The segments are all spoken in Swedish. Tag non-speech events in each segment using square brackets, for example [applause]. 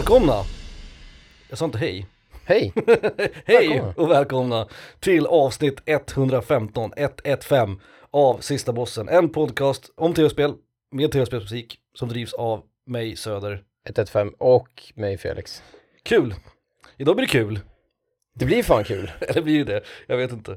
Välkomna! Jag sa inte hej. Hej! [laughs] Hej Välkomna. och välkomna till avsnitt 115, 115 av Sista Bossen. En podcast om tv-spel med tv-spelsmusik som drivs av mig Söder. 115 och mig Felix. Kul! Idag blir det kul. Det blir fan kul. [laughs] Eller blir det? Jag vet inte.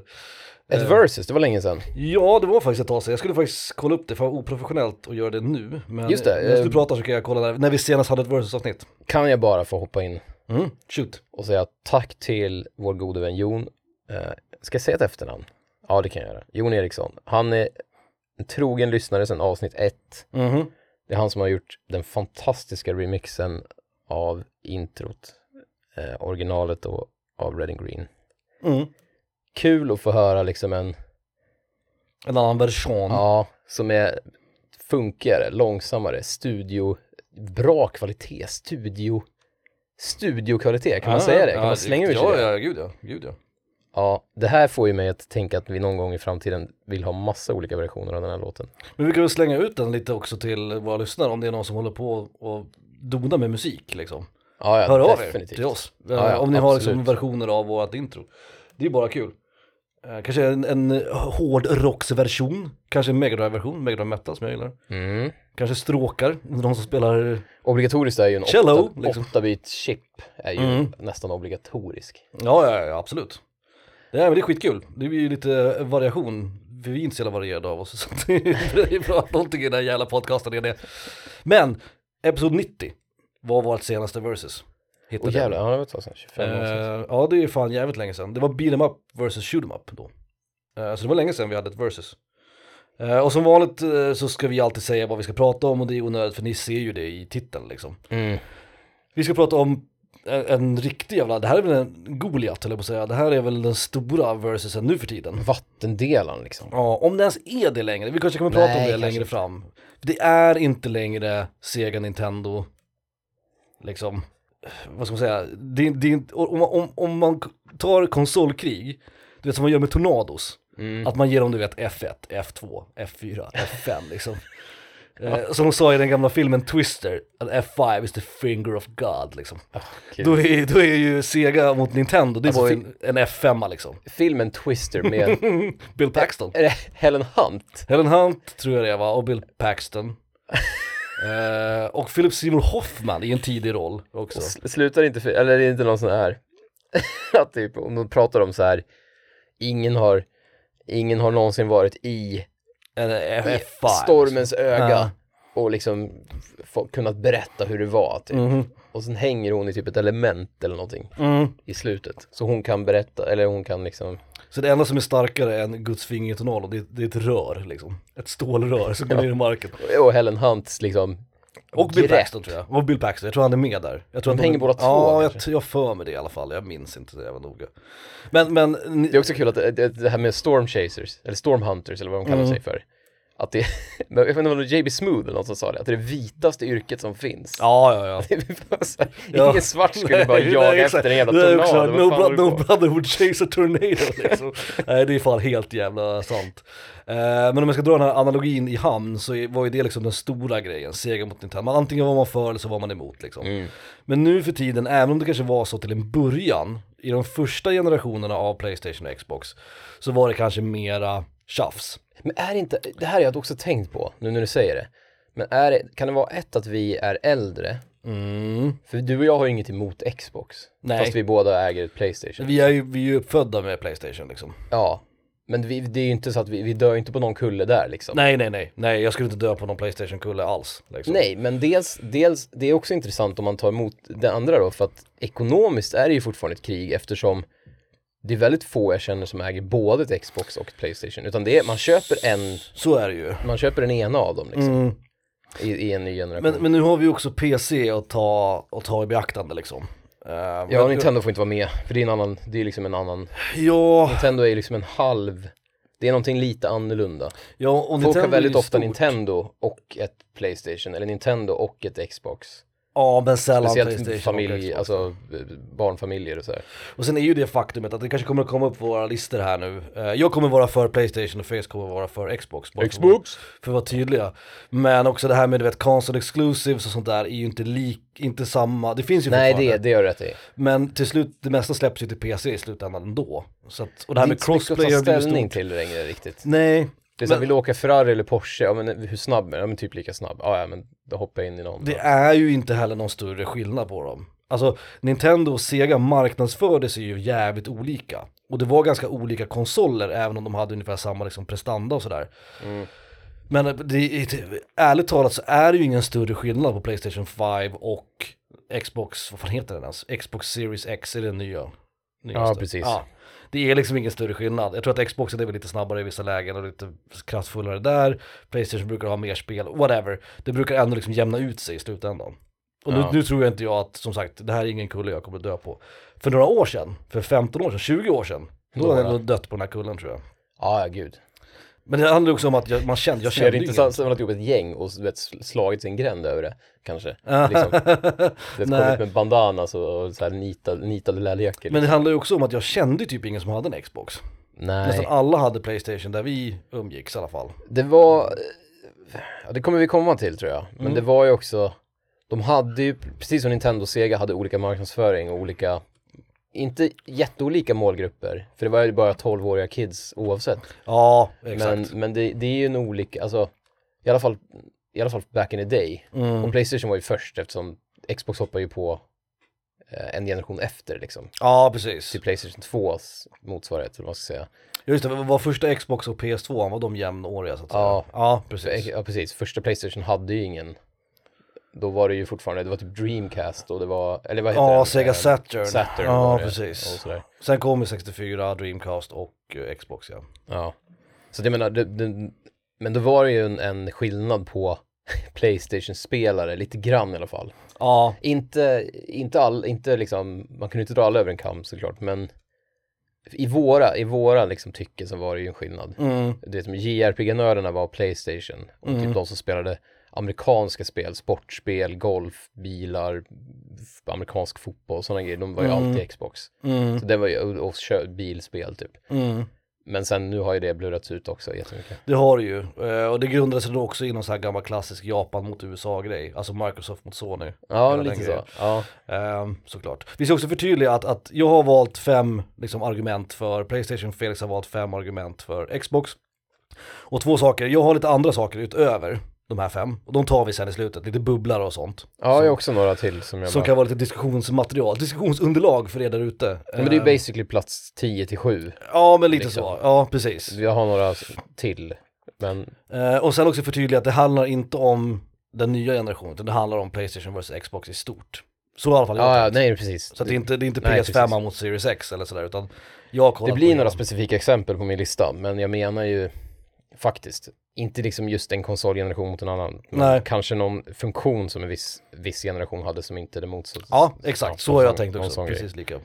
Ett Eh. versus, det var länge sedan. Ja, det var faktiskt ett tag sedan. Jag skulle faktiskt kolla upp det, för det var oprofessionellt att göra det nu. Men Just det, medan eh, du pratar så kan jag kolla när, när vi senast hade ett versus-avsnitt. Kan jag bara få hoppa in Mm, shoot. och säga tack till vår gode vän Jon. Eh, ska jag säga ett efternamn? Ja, det kan jag göra. Jon Eriksson. Han är en trogen lyssnare sedan avsnitt ett. Mhm. Det är han som har gjort den fantastiska remixen av introt, eh, originalet och av Red and Green. Mm. Kul att få höra liksom en En annan version. Ja, som är funkigare, långsammare, studio, bra kvalitet, studio, studiokvalitet, kan man Ja, säga det? Kan ja, man slänga ur sig ja, det? Ja, gud ja, gud ja. Ja, det här får ju mig att tänka att vi någon gång i framtiden vill ha massa olika versioner av den här låten. Men vi kan väl slänga ut den lite också till våra lyssnare om det är någon som håller på och donar med musik liksom. Ja, ja Hör av er definitivt. till oss. Om ni har liksom absolut. versioner av vårt intro. Det är bara kul. Eh, kanske en, en hårdrocksversion, kanske en megadrive-version, megadrive metal som jag gillar. Mm. Kanske stråkar, någon som spelar, Obligatoriskt är ju en Cello, 8, liksom. 8-bit chip, är ju Mm. nästan obligatorisk. ja, ja, ja absolut. Ja, men det är skitkul. Det blir ju lite variation. För vi är inte så jävla varierade av oss. [laughs] Så det är bra att någonting i den här jävla podcasten är det. Men, episod 90 var vårt senaste versus. Hittade jag. jävlar, ja det var ett tag sedan, 25 år sedan. Eh, ja det är fan jävligt länge sedan. Det var beat 'em up versus shoot 'em up då. Eh, så det var länge sedan vi hade ett versus. Eh, och som vanligt eh, så ska vi alltid säga vad vi ska prata om och det är onödigt för ni ser ju det i titeln liksom. Mm. Vi ska prata om en, en riktig jävla, det här är väl en Goliat höll jag på att säga. Det här är väl den stora versusen nu för tiden. Vattendelaren liksom. Ja, om det ens är det längre. Vi kanske kommer prata Nej, om det kanske längre fram. Det är inte längre Sega Nintendo, liksom, vad ska man säga, det, det, om, om, om man tar konsolkrig, du vet som man gör med Tornados, Mm. att man ger dem du vet F1, F2, F4, F5 liksom. Eh, som de sa i den gamla filmen Twister, att F5 is the finger of God liksom. Kul. Då är, då är ju Sega mot Nintendo, det Alltså, var en, en F5 liksom. Filmen Twister med, [laughs] Bill Paxton. är det Helen Hunt? Helen Hunt tror jag det var, och Bill Paxton. [laughs] Eh, och Philip Seymour Hoffman i en tidig roll också. S- Slutar inte, eller är det inte någon sån här, [laughs] att typ om de pratar om så här, ingen har, ingen har någonsin varit i En F5. stormens öga Ja. och liksom kunnat berätta hur det var typ. Mhm. Och sen hänger hon i typ ett element eller någonting Mm. i slutet. Så hon kan berätta, eller hon kan liksom, Så det enda som är starkare än Guds finger i tornado, det, det är ett rör liksom. Ett stålrör som går ner i marken. och Helen Hunts liksom Och Bill grepp. Paxton tror jag. Och Bill Paxton, jag tror han är med där. Jag tror De att hänger båda två, Ja, jag, kanske. jag för mig det i alla fall. Jag minns inte det, jag var noga. Men, men, Det är också kul att det, det, det här med Storm Chasers, eller Storm Hunters eller vad de kallar Mm. sig för. Att det, [laughs] jag vet inte om det var JB Smooth eller något som sa det, att det är det vitaste yrket som finns. ja, ja, ja. [laughs] Ja. Ingen svart skulle bara Nej, jaga nej, exakt. efter en jävla tornado. Vad no, bro- no brother would chase a tornado liksom. [laughs] Nej det är fan helt jävla sant. Eh, men om jag ska dra den här analogin i hamn så var ju det liksom den stora grejen, seger mot Nintendo. Antingen var man för eller så var man emot liksom. Mm. Men nu för tiden, även om det kanske var så till en början, i de första generationerna av Playstation och Xbox, så var det kanske mera tjafs. Men är det inte, det här har jag också tänkt på nu när du säger det. Men är det, kan det vara ett att vi är äldre? Mm. För du och jag har ju inget emot Xbox. Nej. Fast vi båda äger ett Playstation. Vi är ju, vi är ju uppfödda med Playstation liksom. Ja. Men vi, det är ju inte så att vi, vi dör inte på någon kulle där liksom. Nej nej nej, nej jag skulle inte dö på någon Playstation-kulle alls. Liksom. Nej, men dels, dels, det är också intressant om man tar emot det andra då, för att ekonomiskt är det ju fortfarande ett krig eftersom det är väldigt få jag känner som äger både ett Xbox och ett Playstation, utan det är, man köper en, Så är det ju. man köper den ena av dem liksom, Mm. i, i en ny generation. Men, men nu har vi också PC att ta, att ta i beaktande liksom. Uh, ja, Nintendo får inte vara med, för det är en annan, det är liksom en annan, Ja, Nintendo är liksom en halv, det är någonting lite annorlunda. ja och Folk Nintendo har väldigt ofta stort. Nintendo och ett Playstation, eller Nintendo och ett Xbox. Ja, men sällan Speciellt familj, och Xbox. alltså barnfamiljer och så här. Och sen är ju det faktumet att det kanske kommer att komma upp på våra listor här nu. Eh, Jag kommer vara för Playstation och Face kommer vara för Xbox. bara För, för att vara tydliga. Men också det här med du vet console exclusives och sånt där är ju inte lik, inte samma, det finns ju Nej, det, det gör rätt i. Men till slut, det mesta släpps ju till PC i slutändan ändå. Så att, och det Det här är med inte så mycket att crossplay ta ställning till längre riktigt. Nej, Det är så Men- vill du åka Ferrari eller Porsche? Ja men hur snabb är? Ja men typ lika snabb. Ja ja men då hoppar jag in i någon. det är ju inte heller någon större skillnad på dem. Alltså Nintendo och Sega marknadsförde sig ju jävligt olika. Och det var ganska olika konsoler även om de hade ungefär samma liksom prestanda och sådär. Mm. Men det, det, ärligt talat så är det ju ingen större skillnad på Playstation 5 och Xbox, vad fan heter den ens? Xbox Series X är den nya. nyaste. Ja, precis. Ja, det är liksom ingen större skillnad. Jag tror att Xboxen är väl lite snabbare i vissa lägen och lite kraftfullare där. Playstation brukar ha mer spel, whatever. Det brukar ändå liksom jämna ut sig i slutändan. Och nu, Ja. nu tror jag inte jag att, som sagt, det här är ingen kulle jag kommer dö på. För några år sedan, för 15 år sedan, 20 år sedan, då hade jag ändå dött på den här kullen tror jag. Ja ja gud. Men det handlar också om att jag, man kände, jag är kände det ju inte som att ihop ett gäng och vet, slagit sin gränd över det kanske? [laughs] liksom. Det kommit med bandanas och, och så här nitade, nitade läderjackor. Men det handlar ju också om att jag kände typ ingen som hade en Xbox. Nej. Nästan alla hade Playstation där vi umgicks i alla fall. Det var, ja, det kommer vi komma till tror jag, men Mm. det var ju också, de hade ju, precis som Nintendo och Sega hade olika marknadsföring och olika, inte jätteolika målgrupper, för det var ju bara 12-åriga kids oavsett. Ja, exakt. Men, men det, det är ju en olika, alltså, i alla fall, i alla fall back in the day. Mm. Och Playstation var ju först eftersom Xbox hoppar ju på eh, en generation efter liksom. Ja, precis. Till Playstation 2s motsvarighet, eller vad ska säga. Just det, var första Xbox och PS2, var de jämnåriga så att säga? Ja. Ja, precis. ja precis, första Playstation hade ju ingen Då var det ju fortfarande, det var typ Dreamcast och det var, eller vad heter Ja, den? Sega Eh, Saturn. Saturn Ja, var det, precis. Sen kom ju 64, Dreamcast och eh, Xbox ja. Ja. Så det menar, det, det, men då var det ju en, en skillnad på [laughs] Playstation-spelare, lite grann i alla fall. Ja, Inte, inte all, inte liksom, man kunde inte dra alla över en kam såklart, men i våra, i våra liksom tycke så var det ju en skillnad. mm, Det som JRPG-nördarna var Playstation och Mm. typ de som spelade amerikanska spel, sportspel, golf, bilar, amerikansk fotboll, sådana grejer, de var ju Mm. alltid Xbox. mm, Så det var ju, och, bilspel typ. mm. Men sen nu har ju det blurrats ut också jättemycket. Det har det ju. Eh, Och det grundade sig då också i någon sån här gammal klassisk Japan mot USA-grej. Alltså Microsoft mot Sony. Ja, lite så. Ja. Ehm, såklart. Vi ska också förtydliga att, att jag har valt fem liksom, argument för Playstation, Felix har valt fem argument för Xbox. Och två saker, jag har lite andra saker utöver de här fem. Och de tar vi sen i slutet, lite bubblar och sånt. Ja, jag har också några till som jag Som bara... kan vara lite diskussionsmaterial, diskussionsunderlag för er där ute. Ja, men det är Ehm, basically plats 10 till 7. Ja men lite liksom. så, ja precis. Jag har några till. Men Eh, och sen också förtydliga att det handlar inte om den nya generationen, utan det handlar om Playstation vs Xbox i stort. Så i alla fall jag ja, ja, nej precis. Så det är inte, det är inte Nej, PS5 precis. mot Series X eller sådär, utan jag Det blir några specifika exempel på min lista, men jag menar ju faktiskt inte liksom just en konsolgeneration mot en annan. Men Nej. Kanske någon funktion som en viss, viss generation hade som inte det motsatt. Ja, exakt. Så har jag tänkt också. Precis lika.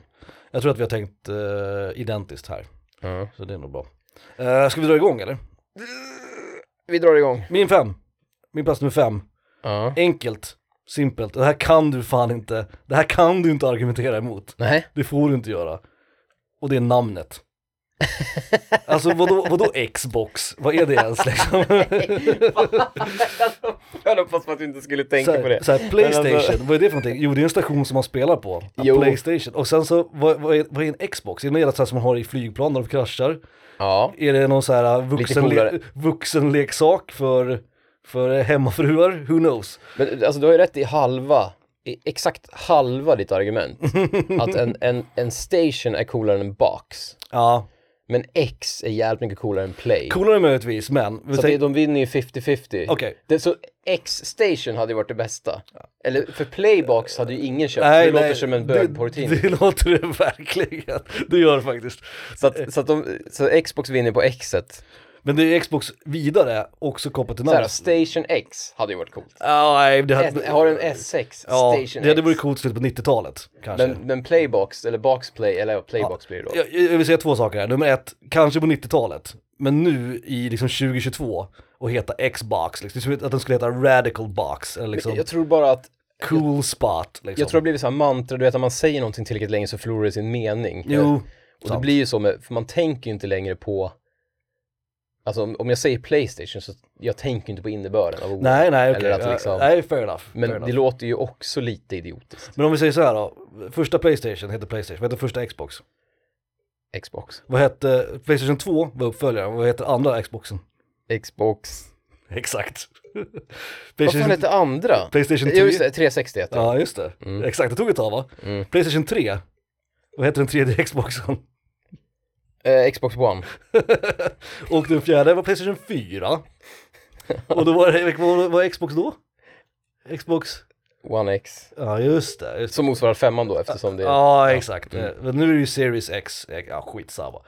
Jag tror att vi har tänkt eh, identiskt här, Ja. så det är nog bra. Uh, ska vi dra igång eller? Vi drar igång. Min fem. Min plats nummer fem. Ja. Enkelt, simpelt. Det här kan du fan inte, det här kan du inte argumentera emot. Nej. Det får du inte göra. Och det är namnet. Alltså vadå, vadå Xbox? Vad är det ens [laughs] liksom? jag hoppas på att du inte skulle tänka så på det. så här, Playstation, alltså- vad är det för någonting? Jo det är en station som man spelar på. Jo. Playstation. Och sen så, vad, vad, är, vad är en Xbox? Är det något som man har i flygplan när de kraschar? Ja. Är det någon så här coolare. vuxenleksak för, för hemmafruar? Who knows? Men alltså du har ju rätt i halva, exakt halva ditt argument. [laughs] att en, en, en station är coolare än en box. Ja, Men X är jävligt mycket coolare än Play. coolare möjligtvis men, Så det, tänk- de vinner ju 50-50. okej. Det, så X-station hade ju varit det bästa. Eller för Playbox hade ju ingen köpt, Nej, det låter nej, som en det, bögporrtidning. det låter det verkligen. Det gör det faktiskt. Så, att, så, att de, så Xbox vinner på X-et. Men det är Xbox vidare också kopplat till namnet. Station X hade ju varit coolt. Ja, nej, det hade... har du en S6, Ja, Station det hade X. varit coolt slutet på 90-talet kanske. Men, men Playbox, eller Boxplay, eller ja, Playbox blir det då. Jag, jag vill säga två saker här. Nummer ett, kanske på 90-talet. Men nu i liksom 2022 och heta Xbox, liksom, att den skulle heta Radical Box. Eller liksom. Jag tror bara att cool spot liksom. Jag tror det blivit så mantra, du vet när man säger någonting tillräckligt länge så förlorar det sin mening. Jo, Och det sant. blir ju så med, för man tänker ju inte längre på Alltså om- om jag säger Playstation så jag tänker inte på innebörden av ordet. Nej, nej, okej. Att liksom- Nej, fair enough. Men fair enough. det låter ju också lite idiotiskt. Men om vi säger så här då. Första Playstation hette Playstation. Vad hette första Xbox? Xbox. Vad hette, Playstation 2 var uppföljaren. Vad hette andra Xboxen? Xbox. Exakt. [laughs] Vad fan Playstation, hette andra? Playstation Jo, 3. just det, 360 hette det. Ja, just det. Mm. Exakt, det tog ett tag va? Mm. Playstation 3. Vad hette den tredje Xboxen? Eh, Xbox One. [laughs] Och den fjärde var Playstation 4. Och då var det, vad var, Xbox då? Xbox, One X. ja just det. Just det. Som motsvarar femman då eftersom det är... Ja, exakt. Mm. Men nu är det ju Series X, Eh, ja skitsamma.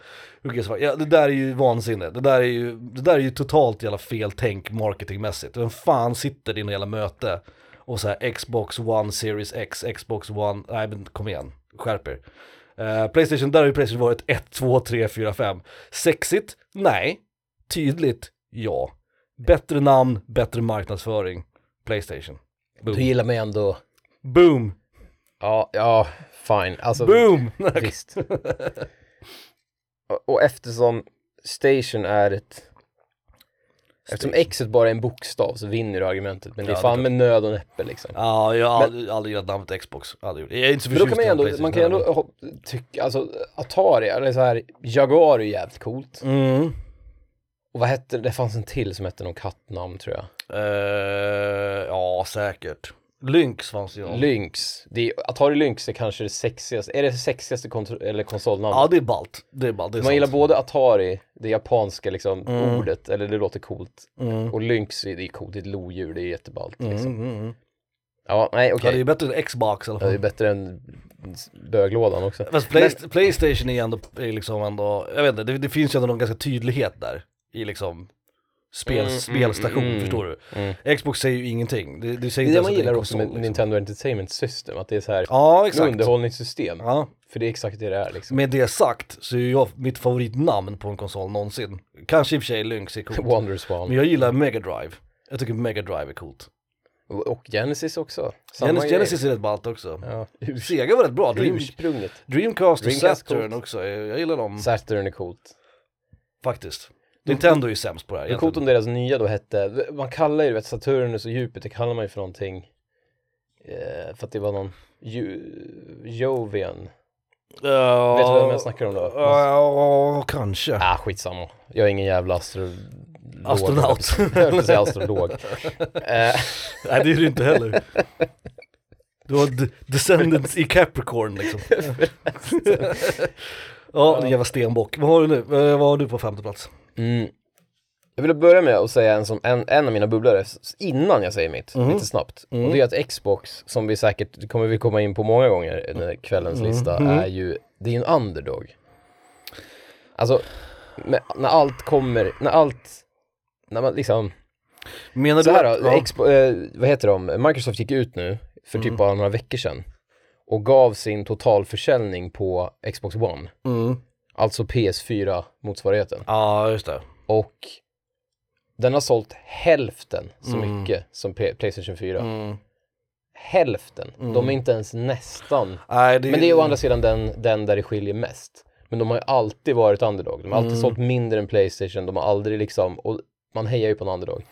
Ja, det där är ju vansinne. Det där är ju, det där är ju totalt jävla fel tänk marketingmässigt. Vem fan sitter i något jävla möte och så här Xbox One Series X, Xbox One, nej men kom igen, skärp er. Eh, Playstation, där har ju Playstation varit 1, 2, 3, 4, 5. Sexigt? Nej. Tydligt? Ja. Bättre namn, bättre marknadsföring. Playstation. Boom. Du gillar mig ändå. Boom! Ja, ja, fine. Alltså, Boom! visst. [laughs] Och- Och eftersom Station är ett... Eftersom Xet bara är en bokstav så vinner du argumentet. Men det är Ja, fan med nöd och näppe liksom. Ja, jag har Men- aldrig, gillat namnet Xbox. Aldrig gjort. Jag är inte så Men då kan förtjust man ändå, man kan ju ändå tycka, alltså Atari, eller så här, Jaguar är ju jävligt coolt. Mm. Och vad hette det, det fanns en till som hette någon kattnamn tror jag. Eh, ja, säkert. Lynx fanns ju. Lynx, det är, Atari Lynx är kanske det sexigaste, är det sexigaste eller konsolnamnet? Ja, det är ballt. Det är ballt. Det är man sant. gillar både Atari, det japanska liksom Mm. ordet, eller det låter coolt. Mm. Och Lynx, det är coolt, det är ett lodjur, det är jätteballt Mm, liksom. mm, mm. Ja, nej okej. Ja, det är bättre än Xbox i alla Ja, det är fall. bättre än böglådan också. Fast Play, Playstation är ändå, är liksom ändå, jag vet inte, det, det finns ju ändå någon ganska tydlighet där. I liksom spel, Mm, mm, spelstation, mm, förstår du? Mm. Xbox säger ju ingenting. Det, det säger Det inte man gillar också med liksom. Nintendo Entertainment System, att det är så här Ja, exakt. underhållningssystem. Ja. För det är exakt det det är liksom. Med det sagt så är ju jag mitt favoritnamn på en konsol någonsin. Kanske i och för sig Lynx är coolt. [laughs] Wonder Swan. Men jag gillar Mega Drive. Jag tycker Mega Drive är coolt. Och Genesis också. Samma Genesis. Genesis är rätt ballt också. Ja, Sega var rätt bra. Dream, ursprunget. Dreamcast och Dreamcast Saturn coolt. också. Jag gillar dem Saturn är coolt. faktiskt. Nintendo är ju sämst på det här Det är coolt om deras nya då hette, man kallar ju du vet Saturnus och Jupiter kallar man ju för någonting. Eh, för att det var någon Ju- Jovian. Ja, Vet du vem jag snackar om då? Ja, kanske. Ah, skitsamma. Jag är ingen jävla astrolog. Astronaut. [laughs] Jag att säga astrolog. [laughs] Eh, Nej det är du inte heller. Du har descendants i Capricorn liksom. [laughs] ja, jävla stenbock. Vad har du nu? Eh, Vad har du på femte plats? Mm. Jag vill börja med att säga en, som, en, en av mina bubblare innan jag säger mitt, Mhm. lite snabbt. Mm. Och det är att Xbox, som vi säkert kommer vi komma in på många gånger i kvällens Mm. lista, Mhm. är ju, det är ju en underdog. Alltså, med, när allt kommer, när allt, när man liksom, Menar så du här då, ja. Expo, eh, vad heter de, Microsoft gick ut nu för typ Mm. bara några veckor sedan och gav sin totalförsäljning på Xbox One, Mm. Alltså PS4 motsvarigheten. Ja, just det. Och den har sålt hälften så Mm. mycket som P- Playstation 4. Mm. Hälften. Mm. De är inte ens nästan. Nej, det Men det är å andra sidan den, den där det skiljer mest. Men de har ju alltid varit underdog. De har alltid Mm. sålt mindre än Playstation. De har aldrig liksom, och man hejar ju på en underdog.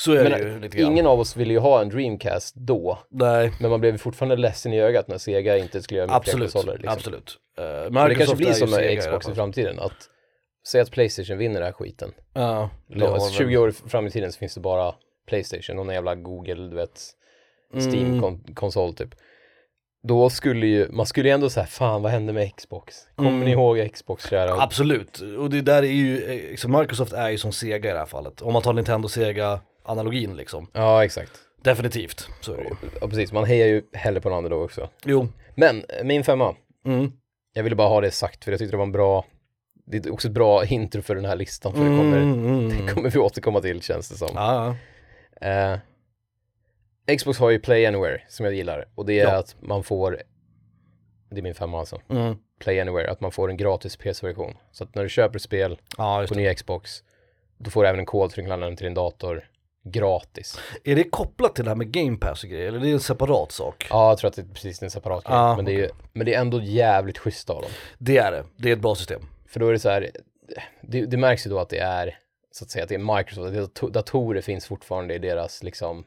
Så är Men det ju lite grann. Ingen av oss ville ju ha en Dreamcast då. Nej, Men man blev fortfarande ledsen i ögat när Sega inte skulle göra absolut. konsoler. Liksom. Absolut. Uh, Men det kanske blir som Sega med Xbox i framtiden. Att säga att Playstation vinner den här skiten. Ja, alltså, väl- 20 år fram i tiden så finns det bara Playstation och någon jävla Google, du vet, Mm. Steam-konsol typ. Då skulle ju, man skulle ju ändå säga, fan vad hände med Xbox? Kommer Mm. ni ihåg Xbox kära? Absolut, och det där är ju, eh, så Microsoft är ju som Sega i det här fallet. Om man tar Nintendo Sega-analogin liksom. Ja, exakt. Definitivt, så är det ju. Ja, precis. Man hejar ju hellre på en underdog också. Jo. Men, eh, min femma. Mm. Jag ville bara ha det sagt för jag tyckte det var en bra, det är också ett bra intro för den här listan för det kommer, Mm, mm, mm. [laughs] det kommer vi återkomma till känns det som. Ja. Eh, Xbox har ju Play Anywhere som jag gillar och det är Ja. att man får, det är min femma alltså, Mm. Play Anywhere, att man får en gratis PS-version. Så att när du köper ett spel Ja, på nya Xbox, då får du även en kod för att ladda den till din dator gratis. Är det kopplat till det här med game pass och grejer, eller är det en separat sak? Ja, jag tror att det är precis en separat grej. Ah, men, det är, men det är ändå jävligt schysst av dem. Det är det, det är ett bra system. För då är det så här, det, det märks ju då att det är, så att säga, att det är Microsoft, att dato- datorer finns fortfarande i deras liksom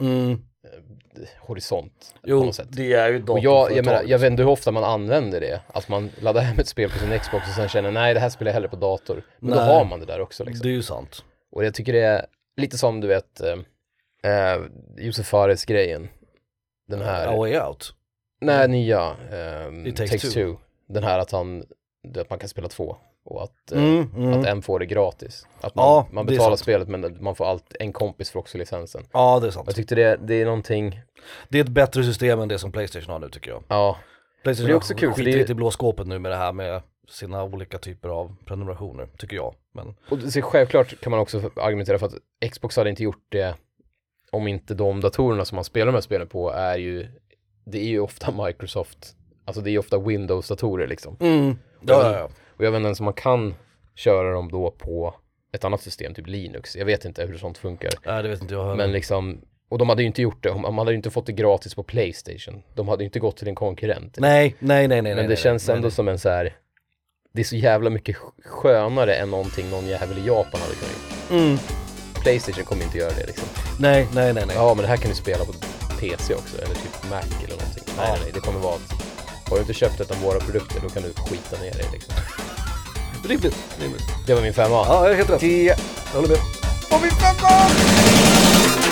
Mm. horisont på Jo, något sätt. det är ju Och jag, jag menar, jag vet inte hur ofta man använder det. Att man laddar hem ett spel på sin Xbox och sen känner nej det här spelar jag hellre på dator. Men då Nej. har man det där också liksom. Det är ju sant. Och jag tycker det är lite som du vet, eh, eh, Josef Fares grejen. Den här, A way out. nej nya, eh, I Takes Takes, Two. Two. Den här att han, att man kan spela två. Och att, eh, Mm, mm. att en får det gratis. Att man, Ja, man betalar spelet men man får allt, en kompis får också licensen. Ja, det är sant. Jag tyckte det, det är någonting, Det är ett bättre system än det som Playstation har nu tycker jag. ja, Playstation Det är också kul, skiter det är- lite i blå skåpet nu med det här med sina olika typer av prenumerationer, tycker jag. Men Och så självklart kan man också argumentera för att Xbox hade inte gjort det om inte de datorerna som man spelar de här spelen på är ju, det är ju ofta [laughs] Microsoft, alltså det är ju ofta Windows-datorer liksom. ja, ja, ja. Och jag vet inte ens om man kan köra dem då på ett annat system, typ Linux. Jag vet inte hur sånt funkar. Nej, det vet inte jag heller. Men liksom, och de hade ju inte gjort det, man hade ju inte fått det gratis på Playstation. De hade ju inte gått till en konkurrent. Nej, nej, nej, nej. Men det nej, känns nej, ändå nej. som en så här. Det är så jävla mycket sk- skönare än någonting någon jävel i Japan hade kunnat göra. Mm. Playstation kommer inte göra det liksom. Nej, nej, nej, nej. Ja, men det här kan du spela på PC också, eller typ Mac eller någonting. Ja. nej, nej, det kommer vara att har du inte köpt ett av våra produkter, då kan du skita ner dig liksom. Rimligt, rimligt. Det var min femma. Ja, helt rätt. Tio. Jag håller med. Och min femma!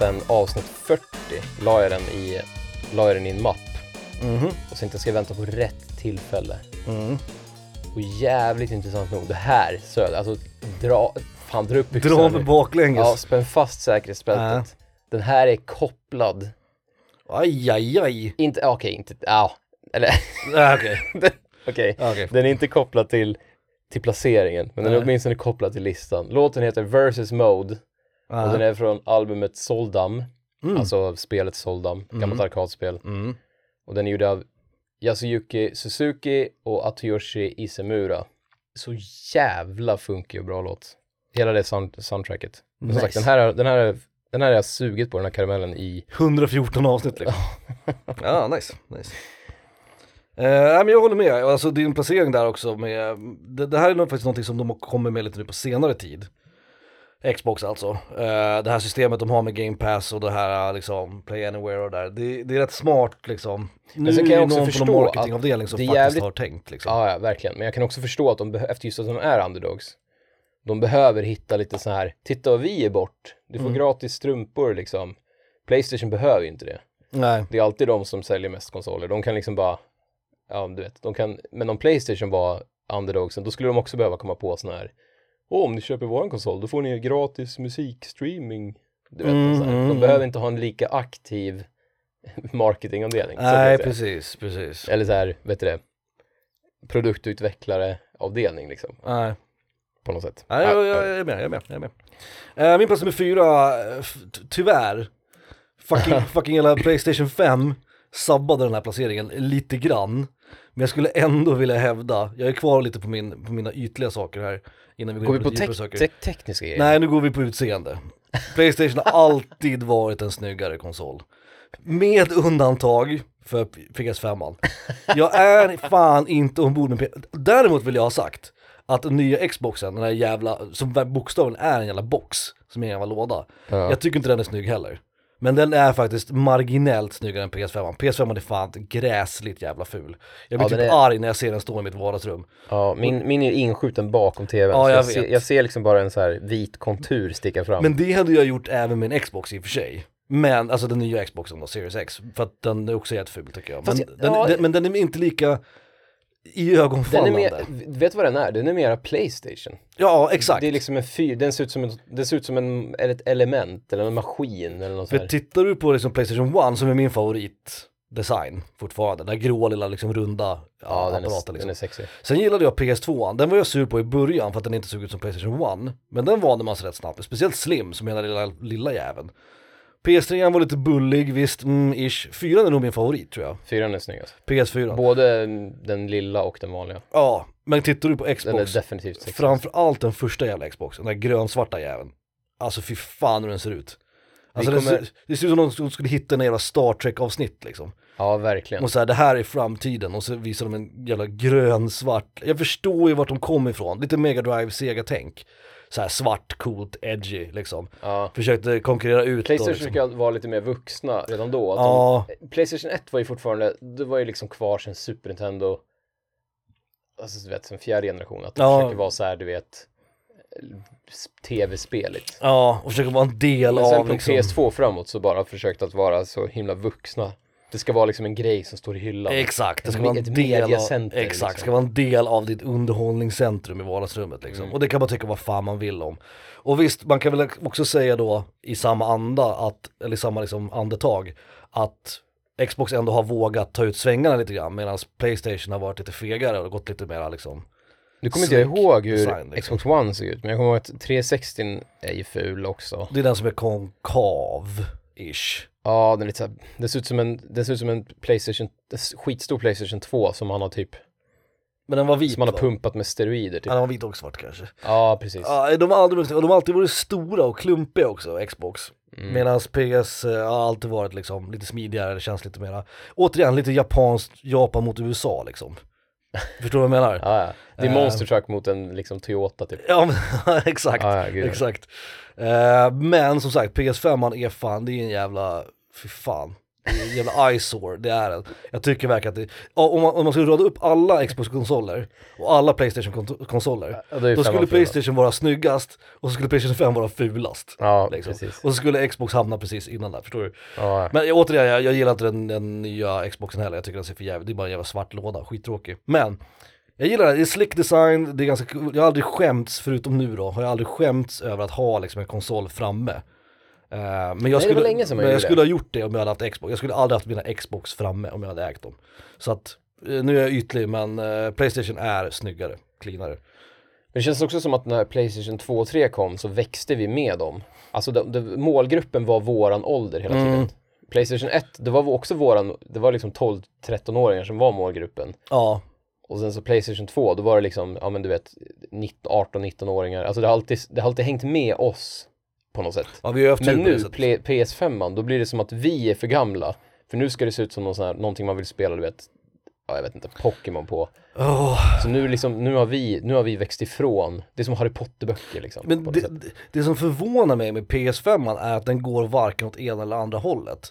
Sedan avsnitt 40. La jag den i, la jag den i en mapp. Mhm. Och tänkte jag ska vänta på rätt tillfälle. Mm. Och jävligt intressant nog, det här söd, alltså dra, fan dra upp Dra mig baklänges. Ja, spänn fast säkerhetsbältet. Den här är kopplad, Aj, aj, aj. inte, okej, inte, ja, eller Nej, okej. [laughs] den- okej, Ja, okej. den är inte kopplad till, till placeringen, men den är åtminstone kopplad till listan. Låten heter Versus Mode Ja. och den är från albumet Soldam, Mm. alltså spelet Soldam, gammalt Mm. arkadspel. Mm. Och den är gjord av Yasuyuki Suzuki och Atsuyoshi Isemura. Så jävla funkig och bra låt. Hela det sound soundtracket. Men Som sagt, Nice. den här, den, här, den här har jag sugit på, den här karamellen i 114 avsnitt liksom. [laughs] ja, nice. nice. Eh, nej, men jag håller med, alltså din placering där också med, det, det här är nog faktiskt någonting som de har kommit med lite nu på senare tid. Xbox alltså. Eh, det här systemet de har med Game Pass och det här liksom Play Anywhere och där. Det, det är rätt smart liksom. Nu sen kan jag också någon förstå någon marketingavdelning som faktiskt jävligt- har tänkt liksom. Ja, ja, verkligen. Men jag kan också förstå att de, efter just att de är underdogs, de behöver hitta lite så här, titta vad vi är bort, du får Mm. gratis strumpor liksom. Playstation behöver ju inte det. Nej. Det är alltid de som säljer mest konsoler. De kan liksom bara, ja du vet, de kan, men om Playstation var underdogsen, då skulle de också behöva komma på sådana här, Åh, om ni köper våran konsol, då får ni gratis musikstreaming. Du vet, Mm, så här. de mm. behöver inte ha en lika aktiv [laughs] marketingavdelning. Nej, precis, precis. Eller så här, vet du det, produktutvecklare avdelning liksom, Nej. på något sätt. Nej, jag, jag, jag är med, jag är med, jag är med. Eh, min plats nummer fyra, tyvärr, fucking, [laughs] fucking hela Playstation 5 sabbade den här placeringen lite grann. Men jag skulle ändå vilja hävda, jag är kvar lite på, min, på mina ytliga saker här innan vi går, Går vi in på lite djupare te- saker. te- tekniska grejer? Nej, nu går vi på utseende. [laughs] Playstation har alltid varit en snyggare konsol. Med undantag för PS5. Jag är fan inte ombord med P- Däremot vill jag ha sagt att den nya Xboxen, den här jävla, som bokstavligen är en jävla box, som är en jävla låda. Ja. Jag tycker inte den är snygg heller. Men den är faktiskt marginellt snyggare än PS5. PS5 är fan gräsligt jävla ful. Jag blir Ja, typ är- arg när jag ser den stå i mitt vardagsrum. Ja, min, min är inskjuten bakom tvn. Ja, jag jag, ser, jag ser liksom bara en så här vit kontur sticka fram. Men det hade jag gjort även med en Xbox i och för sig. Men, alltså den nya Xboxen då, Series X. För att den är också jätteful tycker jag. Men, Fast den, ja. den, men den är inte lika i den är ögonfallande. mer, vet du vad den är? Den är mera Playstation. Ja, exakt. Det är liksom en fyr, den ser ut som, en, den ser ut som en, ett element eller en maskin eller något sånt. tittar du på liksom Playstation 1 som är min favoritdesign fortfarande, den där grå lilla liksom runda Ja, den apparaten är, liksom. den är sexig. Sen gillade jag PS2, den var jag sur på i början för att den inte såg ut som Playstation 1. Men den vande man sig rätt snabbt speciellt Slim som är den lilla, lilla jäveln. PS3 var lite bullig, visst, mm, ish. 4 är nog min favorit tror jag. Fyran är snyggast. PS4. Både den lilla och den vanliga. ja, men tittar du på Den är Xbox, definitivt sexig. framförallt den första jävla Xboxen, den där grönsvarta jäveln. Alltså fy fan hur den ser ut. Alltså Vi det, kommer- ser, det ser ut som om de skulle hitta en jävla Star Trek-avsnitt liksom. Ja, verkligen. Och så här, det här är framtiden och så visar de en jävla grön, svart, jag förstår ju vart de kommer ifrån, lite Mega Drive, Sega-tänk. Så här svart, coolt, edgy liksom. Ja. Försökte konkurrera ut Playstation liksom. försöker vara lite mer vuxna redan då. Att Ja, de, Playstation 1 var ju fortfarande, det var ju liksom kvar sen Super Nintendo, alltså du vet, sen fjärde generation. Att de Ja. försöker vara så här, du vet, tv-speligt. ja, och försöka vara en del Men sen av på liksom. PS2 framåt så bara försökt att vara så himla vuxna. Det ska vara liksom en grej som står i hyllan. Exakt, det ska vara en ett del av, exakt, liksom. ska vara en del av ditt underhållningscentrum i vardagsrummet liksom. Mm. Och det kan man tycka vad fan man vill om. Och visst, man kan väl också säga då i samma anda, att, eller i samma liksom andetag, att Xbox ändå har vågat ta ut svängarna lite grann medan Playstation har varit lite fegare och gått lite mera liksom Nu kommer inte jag ihåg hur design, liksom. Xbox One ser ut, men jag kommer ihåg att 360 är ju ful också. Det är den som är konkav-ish. Ja, den är lite så här, det ser ut som en, det ser ut som en Playstation, en skitstor Playstation 2 som han har typ, Men den var vit som han har va? pumpat med steroider typ. Ja, den var vit och svart kanske. Ja, precis. Ja, de har aldrig, de har alltid varit stora och klumpiga också, Xbox. Mm. Medan PS eh, har alltid varit liksom lite smidigare, det känns lite mera, återigen lite japanskt, Japan mot USA liksom. [laughs] Förstår du vad jag menar? Ja, ja. Det är Eh. Monster Truck mot en liksom Toyota typ. Ja men [laughs] exakt, Ja, ja, exakt. Eh, men som sagt, PS5 är fan, det är en jävla, fy fan. Det är en jävla eyesore, det är det. Jag tycker verkligen att det, om man, om man skulle rada upp alla Xbox-konsoler och alla Playstation-konsoler, Ja, då skulle? Playstation vara snyggast och så skulle Playstation 5 vara fulast. Ja, Liksom. Och så skulle Xbox hamna precis innan där, förstår du? Ja. Men jag- återigen, jag, jag gillar inte den, den nya Xboxen heller, jag tycker den ser för jävligt, det är bara en jävla svart låda, skittråkig. Men, jag gillar det, det är slick design, det är ganska kul, jag har aldrig skämts, förutom nu då, har jag aldrig skämts över att ha liksom en konsol framme. Eh, men jag, var skulle, men jag gjorde skulle ha gjort det om jag hade haft Xbox, jag skulle aldrig haft mina Xbox framme om jag hade ägt dem. Så att, eh, nu är jag ytlig men eh, Playstation är snyggare, cleanare. Men det känns också som att när Playstation 2 och 3 kom så växte vi med dem. Alltså det, det, målgruppen var våran ålder hela tiden. Mm. Playstation 1, det var också våran, det var liksom 12-13-åringar som var målgruppen. Ja, Och sen så Playstation 2, då var det liksom, ja men du vet, 18-19-åringar. Alltså det har, alltid, det har alltid hängt med oss på något sätt. ja vi har haft Men nu, sättet. Play, PS5, då blir det som att vi är för gamla. För nu ska det se ut som någon sån här, någonting man vill spela, du vet, ja, jag vet inte, Pokémon på. Åh. Så nu liksom, nu har vi, nu har vi växt ifrån, det är som Harry Potter-böcker liksom. Men det, det- det som förvånar mig med PS5 är att den går varken åt ena eller andra hållet.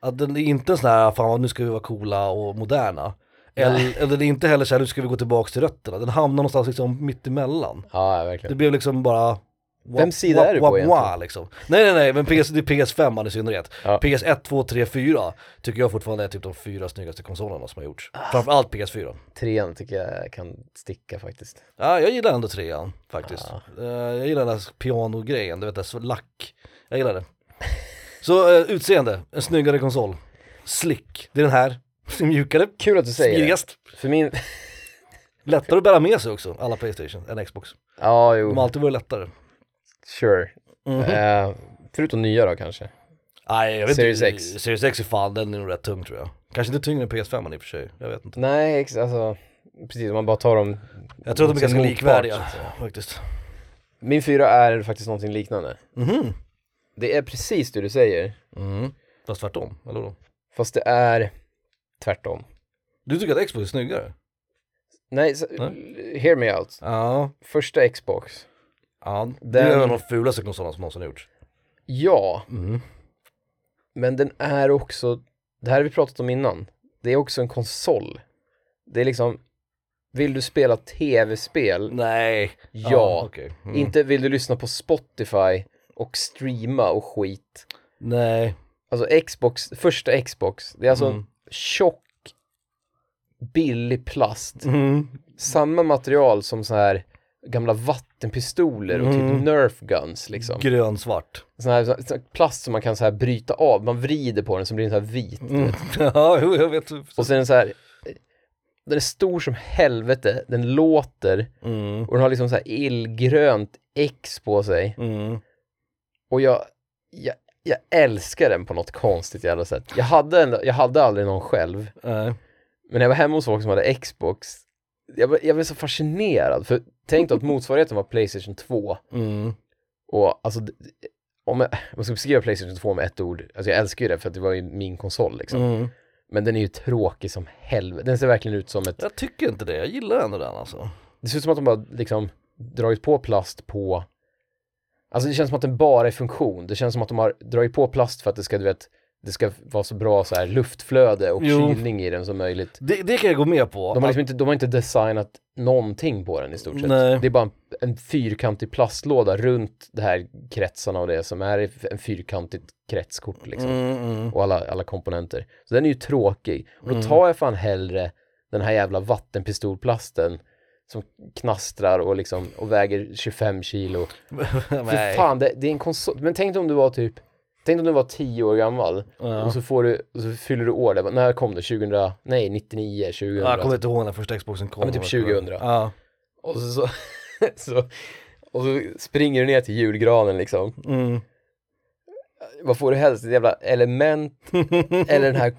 Att den är inte sån här, fan nu ska vi vara coola och moderna. Eller, eller det är inte heller så här, nu ska vi gå tillbaka till rötterna. Den hamnar någonstans liksom mitt emellan. Ja, ja, Det verkligen. blev liksom bara... Vems sida är du på egentligen? liksom. Nej nej nej, men PS, det är PS5 i synnerhet. Ja. PS1, 2, 3, 4 tycker jag fortfarande är typ de fyra snyggaste konsolerna som har gjorts. Ah. Framförallt PS4. Trean tycker jag kan sticka faktiskt. Ja, jag gillar ändå trean faktiskt. Ja. Eh, jag gillar den där pianogrejen, du vet det, lack. Jag gillar det. Så uh, utseende, en snyggare konsol. Slick, det är den här. [laughs] Mjukare, Kul att du säger det. smidigast. För min, Lättare att bära med sig också, alla Playstation, än Xbox. ja De jo, har alltid varit lättare. Sure. Mhm. Eh, förutom nya då kanske. Nej, jag vet Series inte. X. Series X är fan, den är nog rätt tung tror jag. Kanske inte tyngre än PS5 i och för sig, jag vet inte. Nej, ex- alltså, precis om man bara tar dem. Jag tror att de är ganska likvärdiga säga. faktiskt. Min fyra är faktiskt någonting liknande. Mhm. Det är precis det du säger, Mm. Fast tvärtom, eller då? fast det är tvärtom. Du tycker att Xbox är snyggare? Nej, så, hear me out. Ja. Första Xbox. Ja. Det är en av de fulaste konsolerna som någonsin gjorts. Ja, Mm. men den är också, det här har vi pratat om innan, det är också en konsol. Det är liksom, vill du spela tv-spel? Nej. Ja. okej. Mm. Inte vill du lyssna på Spotify och streama och skit. Nej. Alltså Xbox, första Xbox, det är alltså Mm. tjock, billig plast. Mm. Samma material som så här gamla vattenpistoler och Mm. typ Nerf guns liksom. Grönsvart. Sån här, sån här plast som man kan så här bryta av, man vrider på den så blir den så här vit. Mm. [laughs] ja, jag vet. Och den så här, den är stor som helvete, den låter Mm. och den har liksom så här illgrönt X på sig. Mm. Och jag, jag, jag älskar den på något konstigt jävla sätt. Jag hade, en, jag hade aldrig någon själv, Nej. men när jag var hemma hos folk som hade Xbox, jag, jag blev så fascinerad, för tänk då att motsvarigheten var Playstation 2. Mm. Och alltså, om jag, om jag ska beskriva Playstation 2 med ett ord, alltså jag älskar ju det för att det var ju min konsol liksom. Mm. Men den är ju tråkig som helvete. Den ser verkligen ut som ett, Jag tycker inte det, jag gillar ändå den alltså. det ser ut som att de bara liksom dragit på plast på, alltså det känns som att den bara är funktion. Det känns som att de har dragit på plast för att det ska, du vet, det ska vara så bra så här luftflöde och Jo. kylning i den som möjligt. Det, det kan jag gå med på. De har liksom inte, de har inte designat någonting på den i stort sett. Nej. Det är bara en, en fyrkantig plastlåda runt det här kretsarna och det som är en fyrkantigt kretskort liksom. Mm, mm. Och alla, alla komponenter. Så den är ju tråkig. Och då tar jag fan hellre den här jävla vattenpistolplasten som knastrar och liksom och väger 25 kilo. [laughs] För fan, det, det är en konsol. Men tänk om du var typ Tänk om du var 10 år gammal Ja. och så får du, så fyller du år, var, när kom det? 2000, nej 99, 2000 Ja, jag kommer inte ihåg när första Xboxen kom. Ja, men typ 2000. Ja. och så, så, [laughs] så och så springer du ner till julgranen liksom Mm. Vad får du helst? Ett jävla element [laughs] eller den här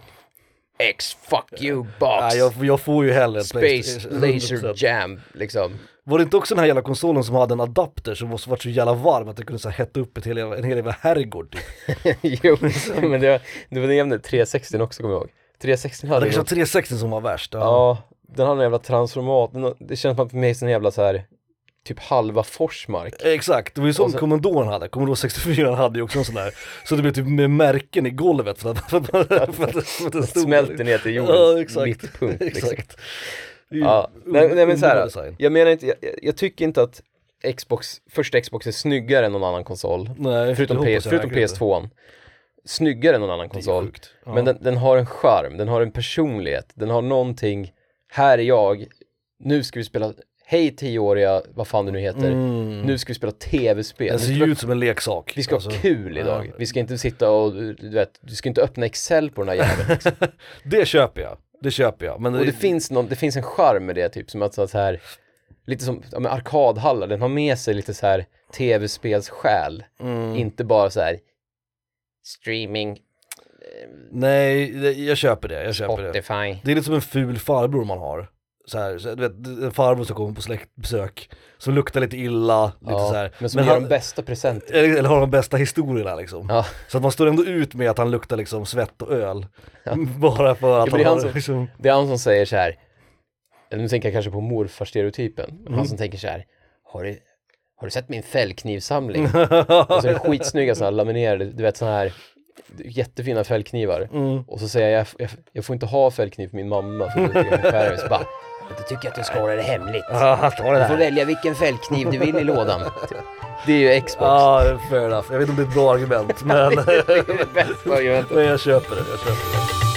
X fuck you box Ja, jag, jag får ju hellre Space laser [laughs] 100%. jam liksom Var det inte också den här jävla konsolen som hade en adapter som var, var så jävla varm att det kunde så här, hetta upp ett hel, en hel jävla herrgård typ. [laughs] Jo, men det var, det var den jävla 360 också kommer jag ihåg 360 Det hade någon, var 360 som var värst. Ja. Ja, den hade en jävla transformat, den, det känns som att med en jävla så här typ halva Forsmark Exakt, det var ju som Och så- Commodoren hade, Commodore 64 hade ju också en sån där, så det blev typ med märken i golvet för att, för att, för att, för att, för att den stod smälter ner till jordens Ja, exakt. mittpunkt liksom. Exakt. Det Ja, nej, nej men så här, design. jag menar inte, jag, jag tycker inte att Xbox, första Xbox är snyggare än någon annan konsol. Nej, Förutom, det PS, förutom verkligen inte. PS2. Snyggare än någon annan Det konsol. Ja. Men den, den har en charm, den har en personlighet, den har någonting, här är jag, nu ska vi spela, hej tioåriga, vad fan det nu heter, Mm. nu ska vi spela tv-spel. Den Nu ser ju ut som en leksak. vi ska Alltså, ha kul idag, vi ska inte sitta och, du vet, du ska inte öppna Excel på den här jäveln. Liksom. [laughs] Det köper jag, det köper jag. Men Och det finns, någon, det finns en charm med det, typ som att så här, lite som ja, men arkadhallar, den har med sig lite så här tv-spelssjäl, mm. inte bara så här streaming, Nej, det- jag köper det, jag köper det. Spotify. Det är lite som en ful farbror man har. Så här, så, du vet, en farbror som kommer på släktbesök, som luktar lite illa, lite Ja, så här. men som ger de bästa presenter. eller, har de bästa historierna liksom. Ja. Så att man står ändå ut med att han luktar liksom svett och öl. [laughs] Bara för att Ja, men det är han han som- liksom... Det är han som säger så här, nu tänker jag kanske på morfarstereotypen, men Mm. han som tänker så här, har du, har du sett min fällknivsamling? [laughs] och så är det skitsnygga sådana här laminerade, du vet sådana här jättefina fällknivar. Mm. Och så säger jag, jag, jag får inte ha fällkniv för min mamma för då tycker jag skära mig. Så bara, "Men då tycker jag att du ska hålla det hemligt. Ah, ta det Du får där. välja vilken fällkniv du vill i lådan. [laughs] Det är ju Xbox. Ja, fair enough. Jag vet inte om det är ett bra argument, men, [laughs] men jag köper det. Jag köper det.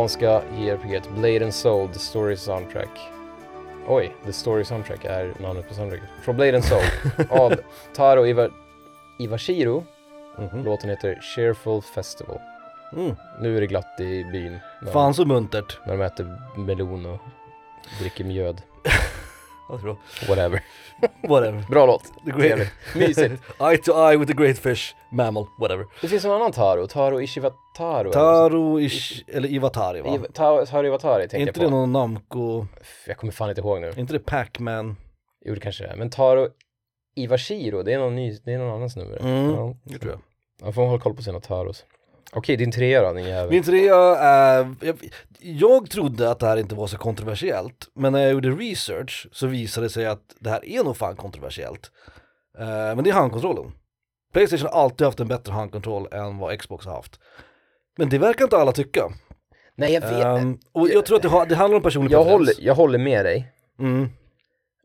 Japanska JRPG Blade and Soul, The Story Soundtrack. Oj, The Story Soundtrack är namnet på soundtracket. Från Blade and Soul [laughs] av Taro Iwa Iwashiro. Mhm. Låten heter Cheerful Festival. Mm. Nu är det glatt i byn. Fan så muntert. när de äter melon och dricker mjöd. [laughs] Det bra. Whatever. Whatever. Bra låt. The great... Mysigt. [laughs] eye to eye with the great fish, mammal, whatever. Det finns en annan Taro, Taro Ishiwataro. eller Taro Ish, eller Iwatari så. va? Iv- Ta- Taro Iwatari Är tänker inte jag det på. någon Namco, Jag kommer fan inte ihåg nu. inte det Pac-Man? Jo, det kanske det är. Men Taro Iwashiro, det är någon ny, det är någon annan snubbe. Mm, Ja. det tror jag. Man får hålla koll på sina Taros. Okej, din trea då, din jävel. Min trea är, jag, jag trodde att det här inte var så kontroversiellt, men när jag gjorde research så visade det sig att det här är nog fan kontroversiellt. Eh, men det är handkontrollen. Playstation har alltid haft en bättre handkontroll än vad Xbox har haft. Men det verkar inte alla tycka. Nej, jag vet. Ehm, och jag tror att det, har, det handlar om personlig jag, preferens. håller, jag håller med dig. Mm.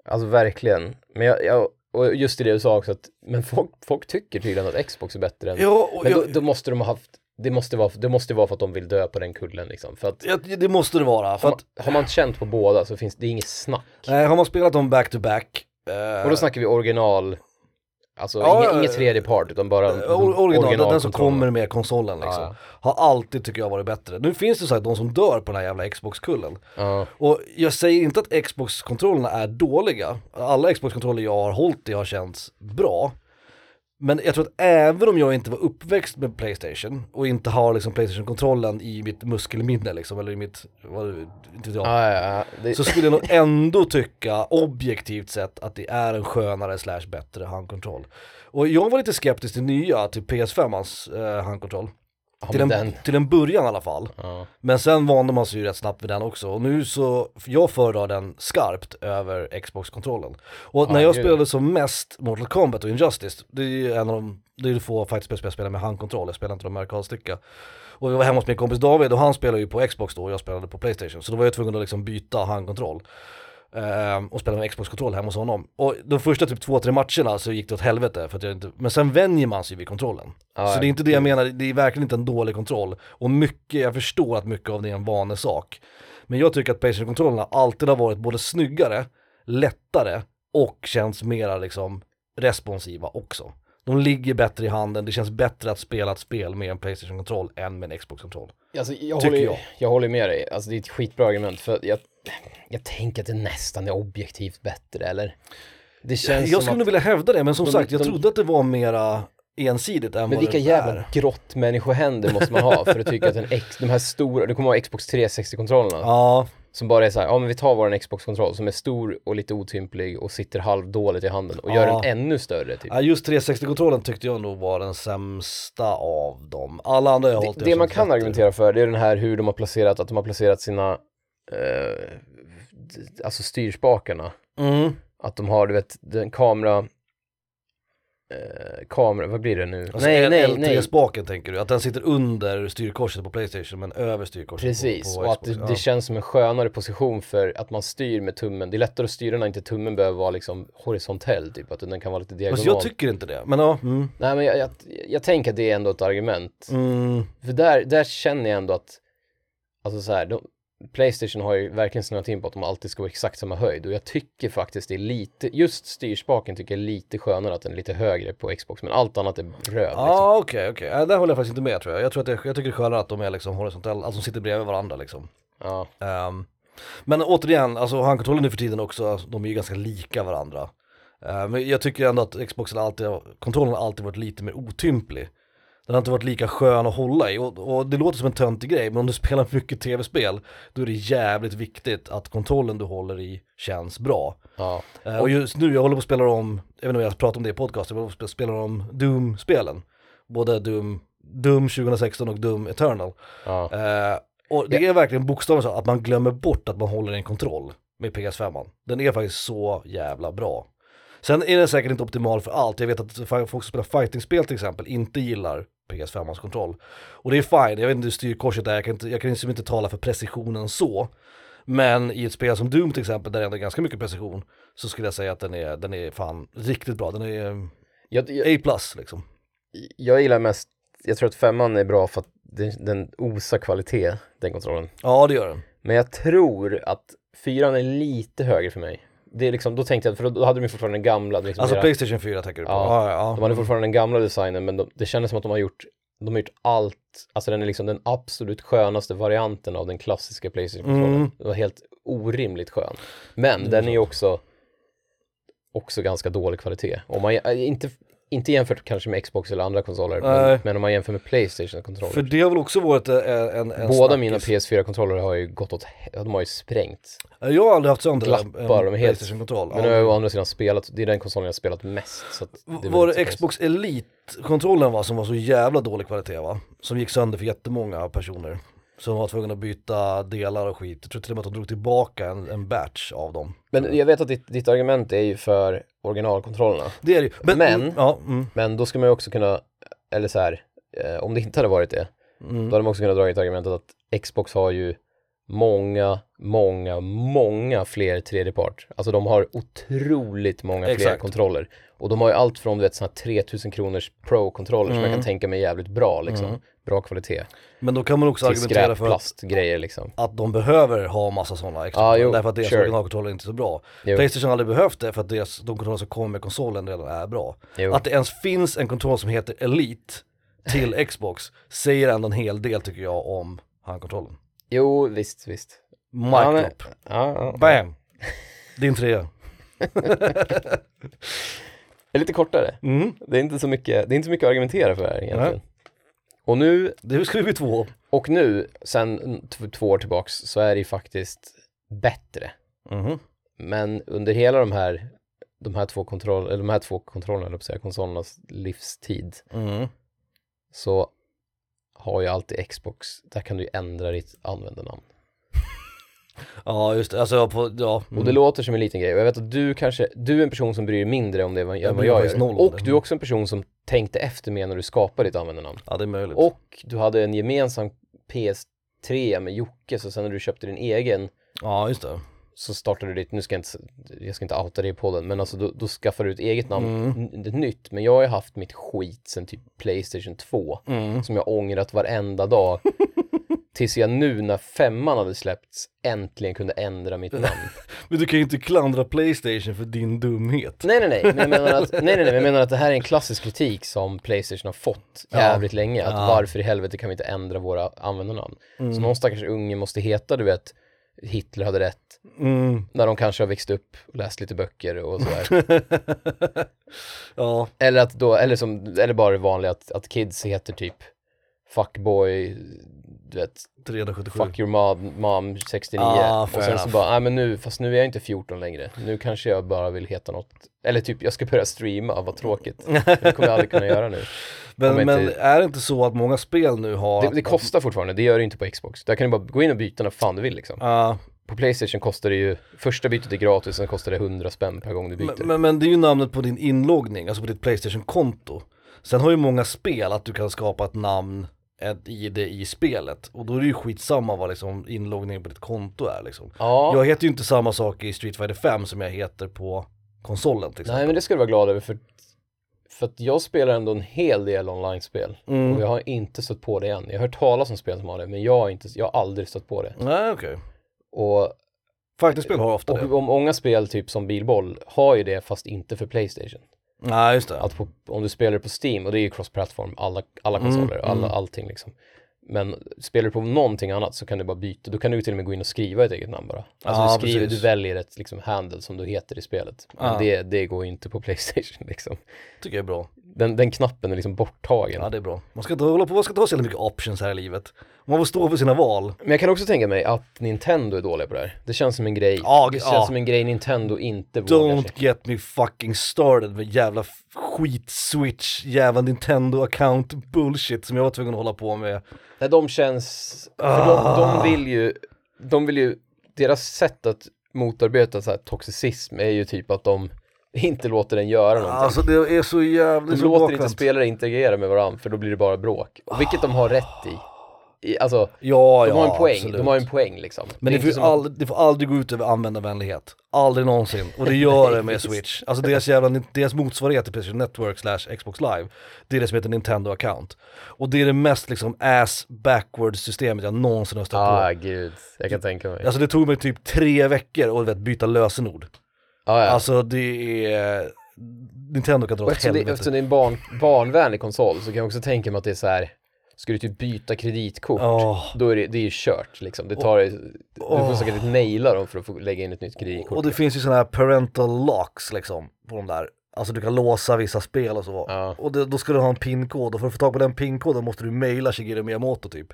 Alltså verkligen. Men jag, jag, och just i det du sa också att, men folk, folk tycker tydligen att Xbox är bättre än... Ja, och men då, jag, då måste de ha haft, det måste, vara, det måste vara för att de vill dö på den kullen liksom. För att, jag, det måste det vara. För har, man, har man känt på båda så finns det inget snack. nej, har man spelat dem back to back eh, Och då snackar vi original, alltså Ja, inget, ja, inget tredje part utan bara Eh, or- original, den- som kommer med konsolen liksom. Ja. Har alltid tycker jag varit bättre. Nu finns det så här de som dör på den här jävla Xbox-kullen. Ja, Och jag säger inte att Xbox-kontrollerna är dåliga. Alla Xbox-kontroller jag har hållit i har känts bra. Men jag tror att även om jag inte var uppväxt med Playstation och inte har liksom Playstation-kontrollen i mitt muskelminne liksom, eller i mitt, vad, inte vet jag. ja, ja, ja. Det, Så skulle jag nog ändå tycka objektivt sett att det är en skönare slash bättre handkontroll. Och jag var lite skeptisk till nya, till PS5ans eh, handkontroll. Ja, Till en, den, till en början i alla fall. ja. Men sen vande man sig ju rätt snabbt vid den också. Och nu så, jag föredrar den skarpt över Xbox-kontrollen. Och när Ah, jag spelade som mest Mortal Kombat och Injustice, det är ju en av de, det är ju få fighterspel jag spelar med handkontroll, jag spelar inte de arkadsticka. Och jag var hemma hos min kompis David och han spelade ju på Xbox då och jag spelade på Playstation. Så då var jag tvungen att liksom byta handkontroll. Ehm, och spela med Xbox-kontroll hemma hos honom. Och de första typ två, tre matcherna så gick det åt helvete för att jag inte, men sen vänjer man sig vid kontrollen. Ja, så det är inte det jag menar, det är verkligen inte en dålig kontroll. Och mycket, jag förstår att mycket av det är en vanesak. Men jag tycker att Playstation-kontrollerna alltid har varit både snyggare, lättare och känns mera liksom responsiva också. De ligger bättre i handen, det känns bättre att spela ett spel med en Playstation-kontroll än med en Xbox-kontroll. Alltså, jag, håller, jag. jag. håller med dig, alltså det är ett skitbra argument för jag, jag tänker att det nästan är objektivt bättre eller? Det känns Jag skulle nog vilja hävda det, men som de- sagt, jag de- trodde att det var mera ensidigt än Men vad vilka det jävla är. grottmänniskohänder måste man ha [laughs] för att tycka att en X, de här stora, det kommer vara Xbox 360-kontrollerna Ja, som bara är så här, ja men vi tar våran Xbox-kontroll som är stor och lite otymplig och sitter halvdåligt i handen och gör Ja. den ännu större typ. Ja, just 360-kontrollen tyckte jag nog var den sämsta av dem. Alla andra jag har hållit Det, det man kan bättre. argumentera för det är den här hur de har placerat, att de har placerat sina, eh, alltså styrspakarna. Mm. Att de har, du vet, den kamera, eh, kamera, vad blir det nu? Alltså nej, nej, nej. L3-spaken tänker du, att den sitter under styrkorset på Playstation men över styrkorset Precis, på, på och att det, det känns som en skönare position för att man styr med tummen. Det är lättare att styra när inte tummen behöver vara liksom horisontell, typ att den kan vara lite diagonal. Fast jag tycker inte det, men ja. Mm. Nej men jag, jag, jag tänker att det är ändå ett argument. Mm. För där, där känner jag ändå att, alltså så här, de, Playstation har ju verkligen snöat in på att de alltid ska vara exakt samma höjd och jag tycker faktiskt det är lite, just styrspaken tycker jag är lite skönare att den är lite högre på Xbox men allt annat är röv liksom. Ja okej, okej. Där håller jag faktiskt inte med tror jag. Jag tror att det, jag tycker det är skönare att de är liksom horisontella, alltså de sitter bredvid varandra liksom. Ja, Ehm, men återigen, alltså handkontrollen nu för tiden också, alltså, de är ju ganska lika varandra. Ehm, men jag tycker ändå att Xboxen alltid, kontrollen har alltid varit lite mer otymplig. Den har inte varit lika skön att hålla i och, och det låter som en töntig grej men om du [laughs] spelar mycket tv-spel då är det jävligt viktigt att kontrollen du håller i känns bra. ja, Eh, och just nu, jag håller på att spela om, jag vet inte om jag pratar om det i podcasten, jag håller på att spela om Doom-spelen. Både Doom, Doom 2016 och Doom Eternal. ja. Eh, och det är verkligen bokstavligt så att man glömmer bort att man håller en kontroll med PS5. Den är faktiskt så jävla bra. Sen är den säkert inte optimal för allt. Jag vet att folk som spelar fightingspel till exempel inte gillar PS5ans kontroll. Och det är fine, jag vet inte hur styrkorset är, jag kan, inte, jag kan liksom inte tala för precisionen så. Men i ett spel som Doom till exempel, där det ändå är ganska mycket precision, så skulle jag säga att den är, den är fan riktigt bra. Den är Jag, jag, A plus liksom. jag gillar mest, jag tror att femman är bra för att den, den osar kvalitet, den kontrollen. Ja det gör den. Men jag tror att fyran är lite högre för mig. Det är liksom, då tänkte jag, för då hade de ju fortfarande den gamla, liksom Alltså mera- Playstation 4 tänker du på? Ja. Ja, de hade fortfarande den gamla designen men de, det kändes som att de har gjort de har gjort allt, alltså den är liksom den absolut skönaste varianten av den klassiska Playstation-kontrollen. Mm. Den var helt orimligt skön. Men den är ju också också ganska dålig kvalitet. Om man, äh, inte, inte jämfört kanske med Xbox eller andra konsoler, men, men om man jämför med Playstation-kontroller. För det har väl också varit eh, en, en Båda snackis. mina PS4-kontroller har ju gått åt, de har ju sprängt. Jag har aldrig haft sönder Glappar, en helt- Playstation-kontroll. Men nu har jag å andra sidan spelat, det är den konsolen jag har spelat mest. Så det Var det Xbox Elite-kontrollen va, som var så jävla dålig kvalitet va? Som gick sönder för jättemånga personer. Som var tvungna att byta delar och skit. Jag tror till och med att de drog tillbaka en, en batch av dem. Men jag vet att ditt, ditt argument är ju för originalkontrollerna. Det är det ju. Men, Men- mm, ja, mm, Men då ska man ju också kunna, eller så här, eh, om det inte hade varit det, mm. då hade man också kunnat dra ett argumentet att Xbox har ju många, många, många fler tredjepart. Alltså de har otroligt många fler Exakt. kontroller. Och de har ju allt från du vet såna här 3000 kronors pro-kontroller som jag Mm. kan tänka mig är jävligt bra liksom. Bra kvalitet. Men då kan man också Till argumentera för att, skräpplastgrejer liksom. att de behöver ha massa sådana extra. Ja, jo, därför att deras sure. originalkontroller är inte så bra. Jo. Playstation har aldrig behövt det för att deras, de kontroller som kommer med konsolen redan är bra. Jo. Att det ens finns en kontroll som heter Elite till [laughs] Xbox säger ändå en hel del tycker jag om handkontrollen. Jo, visst, visst. Mic drop. Ja. Bam! [laughs] Din trea. [laughs] Det är lite kortare. Mm. Det är inte så mycket, det är inte så mycket att argumentera för här egentligen. Nej. Och nu Det ska vi bli två. Och nu, sen två år tillbaks, så är det ju faktiskt bättre. Mhm. Men under hela de här, de här två kontroll, eller de här två kontrollerna, eller säga, konsolernas livstid, Mm. så har ju alltid Xbox, där kan du ju ändra ditt användarnamn. [laughs] Ja just det, alltså på, ja. Mm. Och det låter som en liten grej, och jag vet att du kanske, du är en person som bryr dig mindre om det än vad Jag vad jag gör. Och det. du är också en person som tänkte efter med när du skapade ditt användarnamn. Ja det är möjligt. Och du hade en gemensam PS3 med Jocke, så sen när du köpte din egen Ja just det. Så startade du ditt, nu ska jag inte, jag ska inte outa det i podden, men alltså då, då skaffade du ett eget namn, Mm. ett nytt, men jag har ju haft mitt skit sen typ Playstation 2, Mm. som jag ångrat varenda dag, [laughs] tills jag nu när femman hade släppts äntligen kunde ändra mitt namn. [laughs] Men du kan ju inte klandra Playstation för din dumhet. nej, nej, nej, men jag menar att, [laughs] nej, nej, nej, men jag menar att det här är en klassisk kritik som Playstation har fått Ja. jävligt länge, att Ja. varför i helvete kan vi inte ändra våra användarnamn? Mm. Så någon stackars unge måste heta, du vet, Hitler hade rätt, Mm. när de kanske har växt upp och läst lite böcker och sådär. [laughs] ja, Eller att då, eller som, eller bara det vanliga att, att kids heter typ Fuckboy, du vet, 377. Fuck your mom, mom 69 Ah, och sen så enough. bara, nej men nu, fast nu är jag inte 14 längre, nu kanske jag bara vill heta något, eller typ jag ska börja streama, vad tråkigt, det kommer jag aldrig kunna göra nu. [laughs] Men, men inte- är det inte så att många spel nu har... Det, det kostar fortfarande, det gör det inte på Xbox, där kan du bara gå in och byta när fan du vill liksom. Ja, På Playstation kostar det ju, första bytet är gratis, sen kostar det 100 spänn per gång du byter. men, men, men det är ju namnet på din inloggning, alltså på ditt Playstation-konto. Sen har ju många spel att du kan skapa ett namn, ett ID i spelet. Och då är det ju skitsamma vad liksom inloggningen på ditt konto är liksom. ja, Jag heter ju inte samma sak i Street Fighter 5 som jag heter på konsolen till exempel. nej men det ska du vara glad över för, för att jag spelar ändå en hel del online-spel. Mm. Och jag har inte stött på det än. Jag har hört talas om spel som har det, men jag har, inte, jag har aldrig stött på det. Nej okej. Och, Fighting-spel har ofta och det. om många spel, typ som Bilboll, har ju det fast inte för Playstation. Nej just det. Att på, om du spelar på Steam, och det är ju cross-platform, alla, alla Mm, konsoler, alla, mm. allting liksom. Men spelar du på någonting annat så kan du bara byta, då kan du till och med gå in och skriva ett eget namn bara. Alltså Ja, du skriver, precis. du väljer ett liksom handle som du heter i spelet. Men Ja. det, det går ju inte på [laughs] Playstation liksom. Tycker jag är bra. Den, den knappen är liksom borttagen. Ja det är bra. Man ska inte hålla på, man ska inte ha så jävla mycket options här i livet. Man får stå för sina val. Men jag kan också tänka mig att Nintendo är dåliga på det här. Det känns som en grej, Ja, det ja. känns som en grej Nintendo inte vågar Don't get me fucking started med jävla skit-switch, jävla Nintendo account bullshit som jag var tvungen att hålla på med. Nej, de känns, för de, de vill ju, de vill ju, deras sätt att motarbeta så här toxicism är ju typ att de inte låter den göra någonting. Alltså det är så jävla, det är de låter inte spelare interagera med varandra för då blir det bara bråk. Vilket de har rätt i. I, alltså, Ja, de ja, har en poäng, absolut. de har en poäng liksom. Men det, är får som aldrig, det får aldrig gå ut över användarvänlighet. Aldrig någonsin. Och det gör det med [laughs] Switch. Alltså deras jävla, deras motsvarighet till Playstation Network slash Xbox Live, det är det som heter Nintendo account. Och det är det mest liksom ass backwards systemet jag någonsin har stött Ah, på. gud. Jag kan tänka mig. Alltså det tog mig typ tre veckor att vet, byta lösenord. Ah, ja. Alltså det är, Nintendo kan dra åt eftersom det, helvete. eftersom det är en barn, barnvänlig konsol så kan jag också tänka mig att det är så här. Ska du typ byta kreditkort, Åh. då är det, det är ju kört liksom. Det tar, du får säkert naila dem för att få lägga in ett nytt kreditkort. Och det finns ju sådana här parental locks liksom på de där. Alltså du kan låsa vissa spel och så. Ja. Och det, då ska du ha en pinkod och för att få tag på den pinkoden måste du mejla Shigeru Miyamoto typ.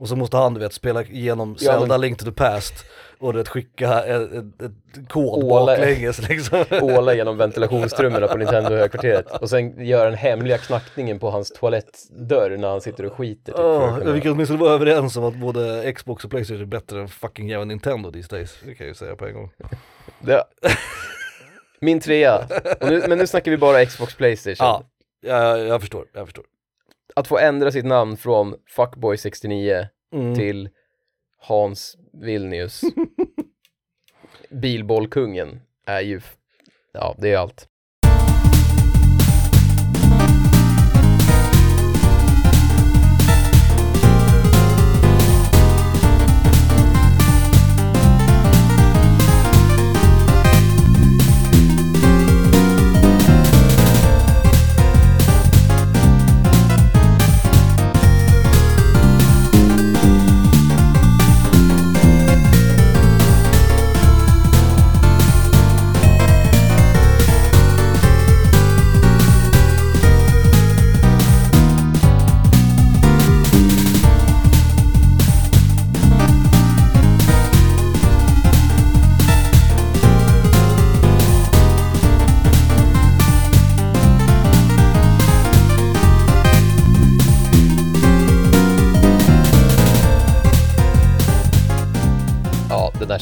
Och så måste han du vet spela igenom Ja, men- Zelda Link to the Past och du vet skicka ett, ett, ett kod Åla- baklänges liksom. [laughs] åla genom ventilationstrummorna på Nintendo-högkvarteret och sen göra den hemliga knackningen på hans toalettdörr när han sitter och skiter. Typ, Oh, vi kan åtminstone vara överens om att både Xbox och Playstation är bättre än fucking jävla Nintendo these days. Det kan jag ju säga på en gång. Det... Min trea. Nu, men nu snackar vi bara Xbox Playstation. Ja, jag, jag förstår, jag förstår. Att få ändra sitt namn från Fuckboy69 Mm. till Hans Vilnius, [laughs] bilbollkungen, är ju, ja det är allt.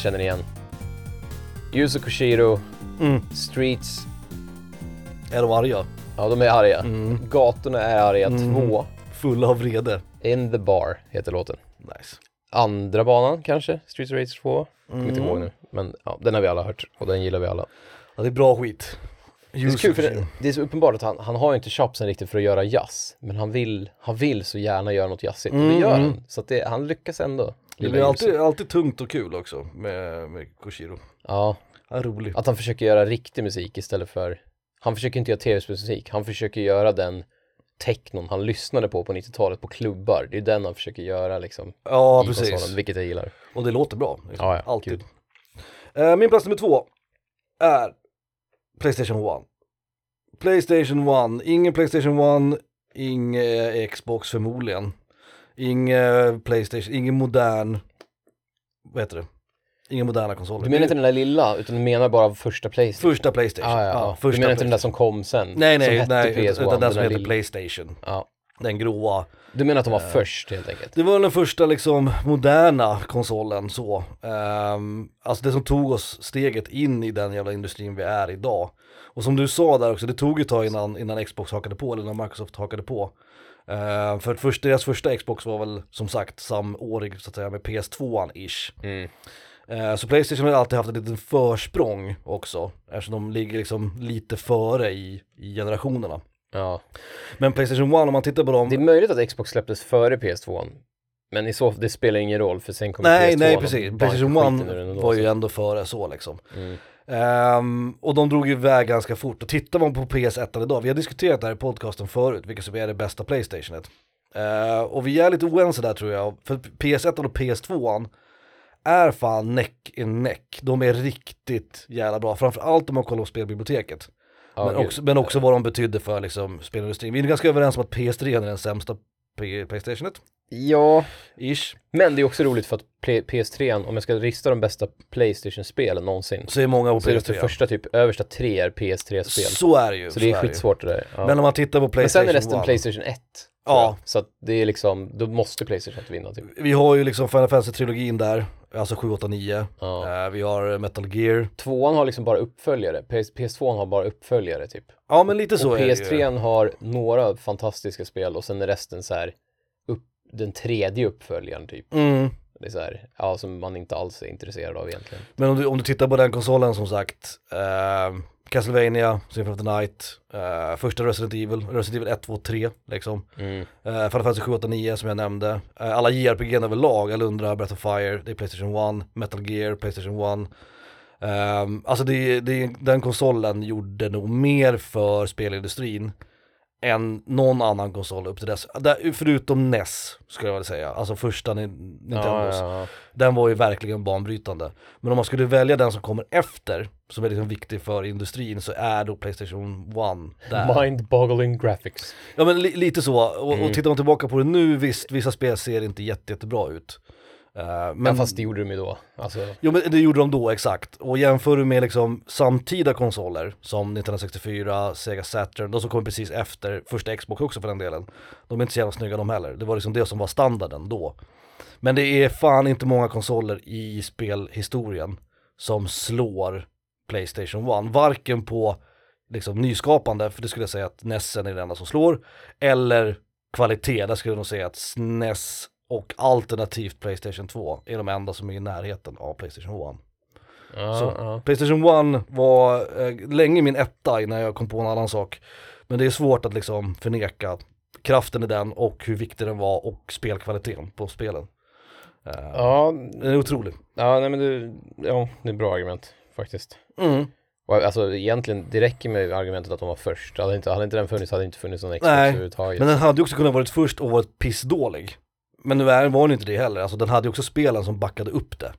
Känner igen. Yuzo Koshiro, Mm. Streets, Är de arga? ja de är arga. Mm. Gatorna är arga, Mm. två. Fulla av vrede. In the bar heter låten. Nice. Andra banan kanske, Streets Race 2. Kommer inte Mm. ihåg nu, men ja, den har vi alla hört och den gillar vi alla. Ja, det är bra skit. Det är kul för det, det är så uppenbart att han, han har ju inte chopsen riktigt för att göra jazz, men han vill, han vill så gärna göra något jazzigt och det Mm, gör mm. han. Så att det, han lyckas ändå. Det blir alltid, alltid tungt och kul också med, med Koshiro. Ja, Han är rolig. att han försöker göra riktig musik istället för, han försöker inte göra tv-spelsmusik, han försöker göra den technon han lyssnade på på 90-talet på klubbar. Det är den han försöker göra liksom Ja, precis. konsolen, vilket jag gillar. Och det låter bra. Liksom. Ja, ja, Alltid. Eh, min plats nummer två är Playstation 1. Playstation 1, ingen Playstation 1, ingen Xbox förmodligen. Ingen Playstation, ingen modern, vad heter det? Ingen moderna konsoler. Du menar inte den där lilla, utan du menar bara första Playstation? Första Playstation. Ja, ja, ja. första du menar inte den där som kom sen? Nej, nej, som nej, PS1, utan den som heter Playstation. Ja. Den gråa. Du menar att de var Eh. först helt enkelt? Det var den första liksom moderna konsolen så. Ehm, alltså det som tog oss steget in i den jävla industrin vi är idag. Och som du sa där också, det tog ett tag innan, innan Xbox hakade på, eller innan Microsoft hakade på. Ehm, för först, deras första Xbox var väl som sagt samårig så att säga med PS2-ish. Mm. Ehm, så Playstation har alltid haft ett litet försprång också, eftersom de ligger liksom lite före i, i generationerna. Ja. Men Playstation 1, om man tittar på dem, Det är möjligt att Xbox släpptes före PS2. Men i så det spelar ingen roll för sen kommer nej PS2 nej och precis, Playstation skiten ur den 1 ändå, var ju ändå före så liksom. Mm. Ehm, och de drog iväg ganska fort. Och tittar man på PS1 idag, vi har diskuterat det här i podcasten förut, vilket som är det bästa Playstationet. Ehm, och vi är lite oense där tror jag, för PS1 och PS2 är fan neck in neck. De är riktigt jävla bra, framförallt om man kollar på spelbiblioteket. Ja, men, också, men också vad de betydde för liksom, spelindustrin. Vi är ganska överens om att PS3 är den sämsta Playstationet, Ja, ish. men det är också roligt för att Play- PS3, om jag ska lista de bästa Playstation-spelen någonsin, Så är många på så är det PS3. de första typ, översta tre är PS3-spel. Så är det ju. Så det är skitsvårt det där. Ja. Men om man tittar på Men Playstation sen är resten 1, Playstation 1. Ja. Så att det är liksom, då måste Playstation 1 vinna typ. Vi har ju liksom Final Fantasy-trilogin där, alltså 7, 8, 9. Ja. Eh, vi har Metal Gear. Tvåan har liksom bara uppföljare, PS, PS2 har bara uppföljare typ. Ja men lite så och är det PS3 ju. har några fantastiska spel och sen är resten så här den tredje uppföljaren typ. Mm. Det är så här, ja, som man inte alls är intresserad av egentligen. Men om du, om du tittar på den konsolen som sagt, eh, Castlevania, Symphony of the Night, eh, första Resident Evil, Resident Evil 1, 2, 3 liksom. Mm. Eh, Final Fantasy 7, 8, 9 som jag nämnde. Eh, alla JRPG överlag, Alundra, Breath of Fire, det är Playstation 1, Metal Gear, Playstation 1. Um, alltså det, det, den konsolen gjorde nog mer för spelindustrin än någon annan konsol upp till dess. Där, förutom NES skulle jag väl säga, alltså första Ni- Nintendos. Ja, ja, Den var ju verkligen banbrytande. Men om man skulle välja den som kommer efter, som är liksom viktig för industrin, så är då Playstation 1 där. Mind-boggling graphics. Ja men li lite så, och, Mm. och tittar man tillbaka på det nu, visst, vissa spel ser inte jätte, jättebra ut. Eh, men, Men fast det gjorde de ju då. Alltså, Jo men det gjorde de då, exakt. Och jämför du med liksom samtida konsoler, som 1964, Sega Saturn, de som kom precis efter första Xbox också för den delen. De är inte så jävla snygga de heller, det var liksom det som var standarden då. Men det är fan inte många konsoler i spelhistorien som slår Playstation 1, varken på liksom nyskapande, för det skulle jag säga att NESen är det enda som slår, eller kvalitet, där skulle jag nog säga att SNES och alternativt Playstation 2 är de enda som är i närheten av Playstation 1. ja, Så. ja. Playstation 1 var eh, länge min etta innan jag kom på en annan sak. Men det är svårt att liksom förneka kraften i den och hur viktig den var och spelkvaliteten på spelen. Eh, ja, Den är otrolig. ja, nej men det, ja, det är bra argument faktiskt. Mm. Alltså egentligen, det räcker med argumentet att de var först. Hade inte, hade inte den funnits hade det inte funnits någon Xbox Nej, överhuvudtaget. Men den hade också kunnat varit först och varit pissdålig. Men nu är, var den inte det heller, alltså den hade ju också spelen som backade upp det.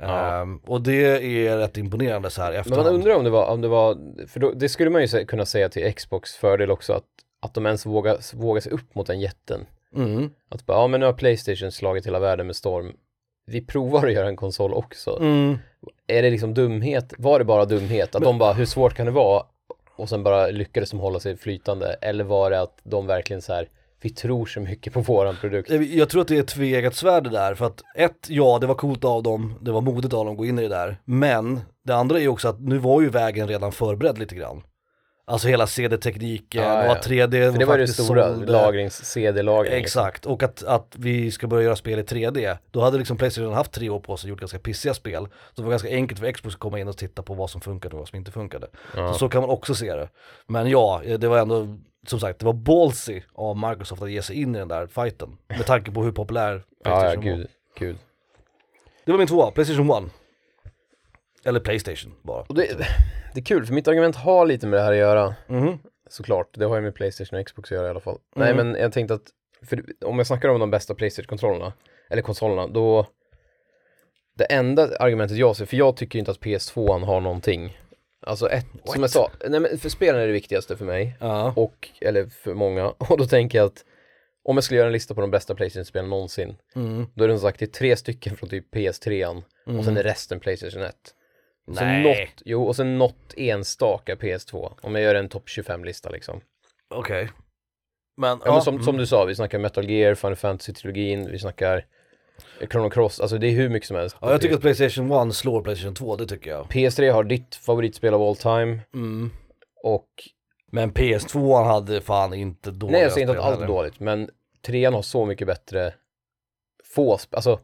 Ja. Ehm, och det är rätt imponerande så här i Men efterhand. man undrar om det var, om det var, för då, det skulle man ju kunna säga till Xbox fördel också att, att de ens vågar, vågar sig upp mot den jätten. Mm. Att bara, ja men nu har Playstation slagit hela världen med storm. Vi provar att göra en konsol också. Mm. Är det liksom dumhet? Var det bara dumhet? Att de bara, hur svårt kan det vara? Och sen bara lyckades de hålla sig flytande. Eller var det att de verkligen så här, vi tror så mycket på våran produkt. Jag- tror att det är ett tveeggat svärd där, för att ett, ja det var coolt av dem, det var modigt av dem att gå in i det där, men det andra är också att nu var ju vägen redan förberedd lite grann. Alltså hela CD-tekniken Ja, och ja. att 3D För det var det stora, sålde. lagrings, CD-lagring. Exakt, och att, att vi ska börja göra spel i 3D, då hade liksom Playstation haft tre år på sig och gjort ganska pissiga spel. Så det var ganska enkelt för Xbox att komma in och titta på vad som funkade och vad som inte funkade. Ja. Så, så kan man också se det. Men ja, det var ändå, som sagt, det var ballsy av Microsoft att ge sig in i den där fighten. Med tanke på hur populär Ja, ja, Playstation var. gud, gud. Det var min tvåa, Playstation 1. Eller Playstation bara. Och det, det är kul, för mitt argument har lite med det här att göra. Mhm. Såklart, det har ju med Playstation och Xbox att göra i alla fall. Nej Mm. men jag tänkte att, för om jag snackar om de bästa Playstation-kontrollerna, eller konsolerna, då det enda argumentet jag ser, för jag tycker inte att PS2 har någonting. Alltså ett, som jag sa, nej men för spelen är det viktigaste för mig, Ja. och, eller för många, [laughs] och då tänker jag att om jag skulle göra en lista på de bästa Playstation-spelen någonsin, Mm. då är det som sagt det är tre stycken från typ PS3 och sen är resten Playstation 1. Och Nej. något, jo, och sen något enstaka PS2. Om jag gör en topp 25-lista liksom. Okej. Men, Ja, men som, som du sa, vi snackar Metal Gear, Final Fantasy-trilogin, vi snackar Chrono Cross, alltså det är hur mycket som helst. Ja, jag tycker att Playstation 1 slår Playstation 2, det tycker jag. PS3 har ditt favoritspel av all time Mm. och Men PS2 hade fan inte dåliga nej jag säger inte att spel allt är dåligt, men trean har så mycket bättre få, sp- alltså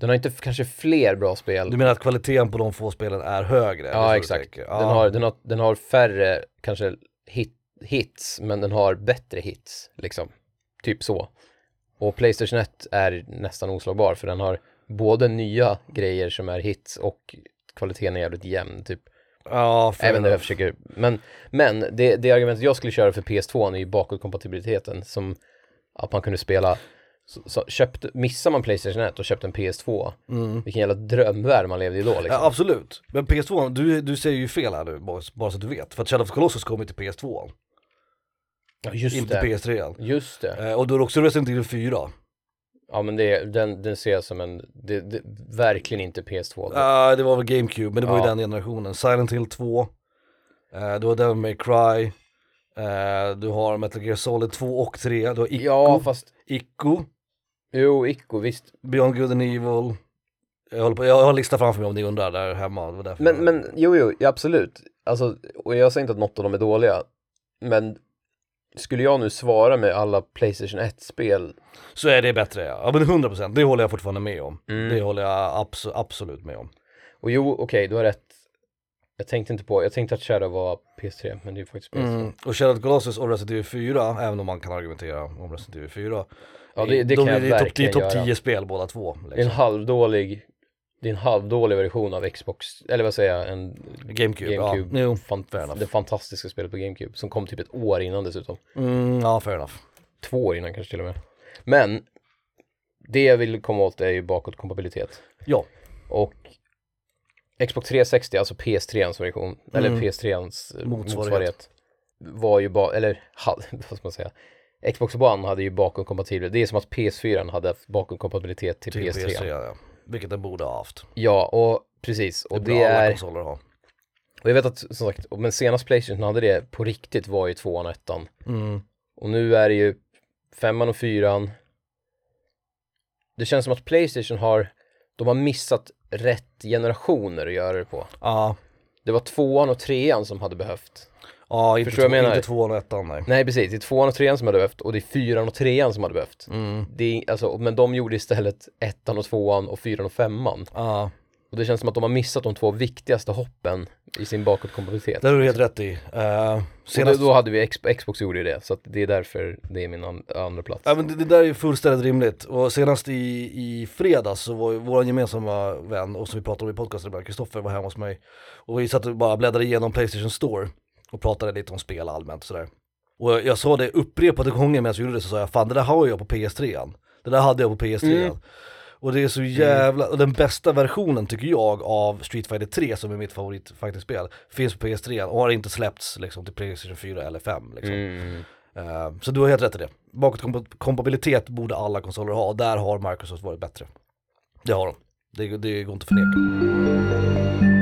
den har inte kanske fler bra spel. Du menar att kvaliteten på de få spelen är högre? Ja exakt. Den, Ja. har, den, har, den har färre kanske hit, hits, men den har bättre hits liksom. Typ så. Och Playstation 1 är nästan oslagbar för den har både nya grejer som är hits och kvaliteten är jävligt jämn typ. Ja, Även jag försöker, men, men det, det argumentet jag skulle köra för PS2 är ju bakåtkompatibiliteten som att man kunde spela så, så köpte, missar man Playstation 1 och köpte en PS2, Mm. vilken jävla drömvärld man levde i då liksom. Ja, absolut. Men PS2, du, du säger ju fel här nu, bara, bara så att du vet. För att Shadow of Colossus kommer till PS2, Ja, just inte det. PS3. Just det. Eh, och då är det också Resident Evil 4. Ja men det, den, den ser jag som en, det, det, verkligen inte PS2. Ja, det var väl GameCube, men det var ju den generationen. Silent Hill 2, uh, du har Devil May Cry, eh, du har Metal Gear Solid 2 och 3, du har Ico, ja fast, Ico, jo Ico visst. Beyond Good and Evil. Jag, håller på, jag har en lista framför mig om ni undrar där hemma. Men, jag- men jo jo, absolut. Alltså, och jag säger inte att något av dem är dåliga. Men skulle jag nu svara med alla Playstation 1-spel Så är det bättre ja, ja men 100% det håller jag fortfarande med om. Mm. Det håller jag abso- absolut med om. Och jo, okej, du har rätt. Jag tänkte inte på, jag tänkte att Shadow var PS3, men det är faktiskt PS2. Mm. Och Shadow Colossus och Resident Evil 4, även om man kan argumentera om Resident Evil 4. Ja, det- det de kan är jag topp- är topp göra. 10 spel båda två. Är en Liksom. halvdålig, det är en halvdålig version av Xbox, eller vad säger jag, en GameCube, GameCube. ja. Fan, det fantastiska spelet på GameCube som kom typ ett år innan dessutom. Mm, ja, fair enough. Två år innan kanske till och med. Men det jag vill komma åt är ju bakåtkompatibilitet. Ja. Och Xbox 360, alltså PS3ans version, eller Mm. PS3ans eh, Motsvarighet. motsvarighet, var ju bara, eller [laughs] vad ska man säga, Xbox One hade ju bakåtkompatibilitet, det är som att PS4 hade bakåtkompatibilitet till, Till PS3. PS3 ja. Vilket den borde ha haft. Ja, och precis, och det det, är, konsoler ha. och jag vet att som sagt, men senast Playstation hade det på riktigt var ju tvåan och ettan. Mm. Och nu är det ju femman och fyran. Det känns som att Playstation har, de har missat rätt generationer att göra det på. Ja, Det var tvåan och trean som hade behövt. Ja inte, Förstår två, jag menar? inte tvåan och ettan nej. Nej precis, det är tvåan och trean som hade behövt och det är fyran och trean som hade behövt. Mm. Det är, alltså, men de gjorde istället ettan och tvåan och fyran och femman. Ja, Och det känns som att de har missat de två viktigaste hoppen i sin bakåtkompatibilitet. det har du helt rätt i. Uh, Och då, senast... då hade vi, X, Xbox gjorde ju det, så det är därför det är min an, andra plats. Ja men det, det där är ju fullständigt rimligt och senast i, i fredags så var vår gemensamma vän och som vi pratade om i podcasten Kristoffer var hemma hos mig och vi satt och bara bläddrade igenom Playstation Store och pratade lite om spel allmänt och sådär. Och jag, sa det upprepade gånger medan jag gjorde det så sa jag fan det där har jag på PS3 Det där hade jag på PS3 Mm. Och det är så jävla, och den bästa versionen tycker jag av Street Fighter 3 som är mitt favorit spel finns på PS3 och har inte släppts liksom till Playstation 4 eller 5 liksom. Mm. Eh, så du har helt rätt i det. Bakåtkompatibilitet borde alla konsoler ha där har Microsoft varit bättre. Det har de. Det, det går inte att förneka.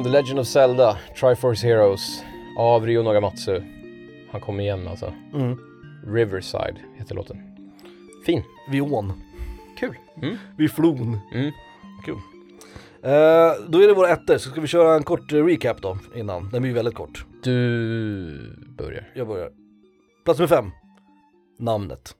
Från The Legend of Zelda, Triforce Heroes av Ryo Nagamatsu. Han kommer igen alltså. Mm. Riverside heter låten. Fin. Vid ån. Kul. Mm. Vid flon. Mm. Kul. Eh, då är det våra ettor, så ska vi köra en kort eh, recap då innan. Den blir väldigt kort. Du börjar. Jag börjar. Plats nummer fem. Namnet.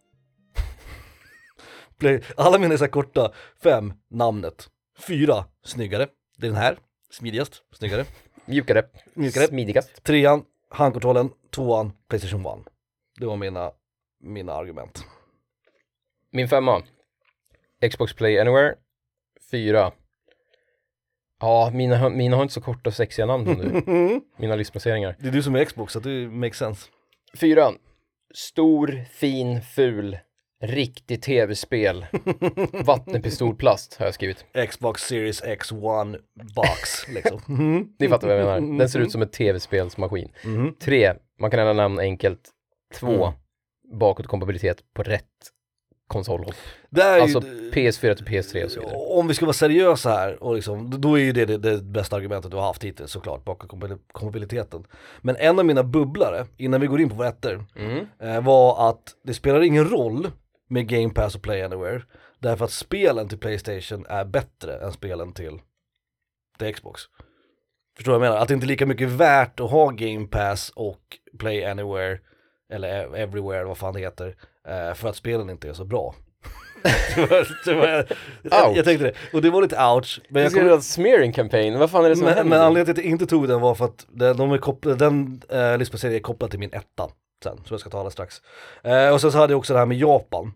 [laughs] Alla mina är så korta. Fem, namnet. Fyra, snyggare. Det är den här. Smidigast, snyggare. Mjukare. Mjukare. Smidigast. Trean, handkontrollen. Tvåan, Playstation 1. Det var mina, mina argument. Min femma. Xbox Play Anywhere. Fyra. Ja, mina, mina har inte så korta och sexiga namn som du. [laughs] Mina listplaceringar. Det är du som är Xbox, så det makes sense. Fyra. Stor, fin, ful, riktig tv-spel. [laughs] Vattenpistolplast har jag skrivit. Xbox Series X1 box liksom. Mhm. [laughs] Ni fattar vad jag menar. Den ser ut som en tv-spelsmaskin. Mhm. Tre, man kan ändra namn enkelt. Två, Mm. bakåtkompatibilitet på rätt konsolhopp. Är ju- Alltså PS4 till PS3 och så vidare. Om vi ska vara seriösa här, och liksom, då är ju det, det det bästa argumentet du har haft hittills såklart, bakom kompa- kompatibiliteten. Men en av mina bubblare, innan vi går in på våra ettor, Mm. eh, var att det spelar ingen roll med Game Pass och Play Anywhere, därför att spelen till Playstation är bättre än spelen till, till Xbox. Förstår du vad jag menar? Att det inte är lika mycket värt att ha Game Pass och Play Anywhere, eller Everywhere, vad fan det heter, eh, för att spelen inte är så bra. [laughs] det var, det var, jag, jag, tänkte det, och det var lite ouch. Men jag ska kom, göra en smearing campaign, vad fan är det som men, händer? men anledningen till att jag inte tog den var för att den, de är kopplade, den eh, listbaserade är kopplad till min etta sen, som jag ska ta alldeles strax. Eh, och sen så hade jag också det här med Japan.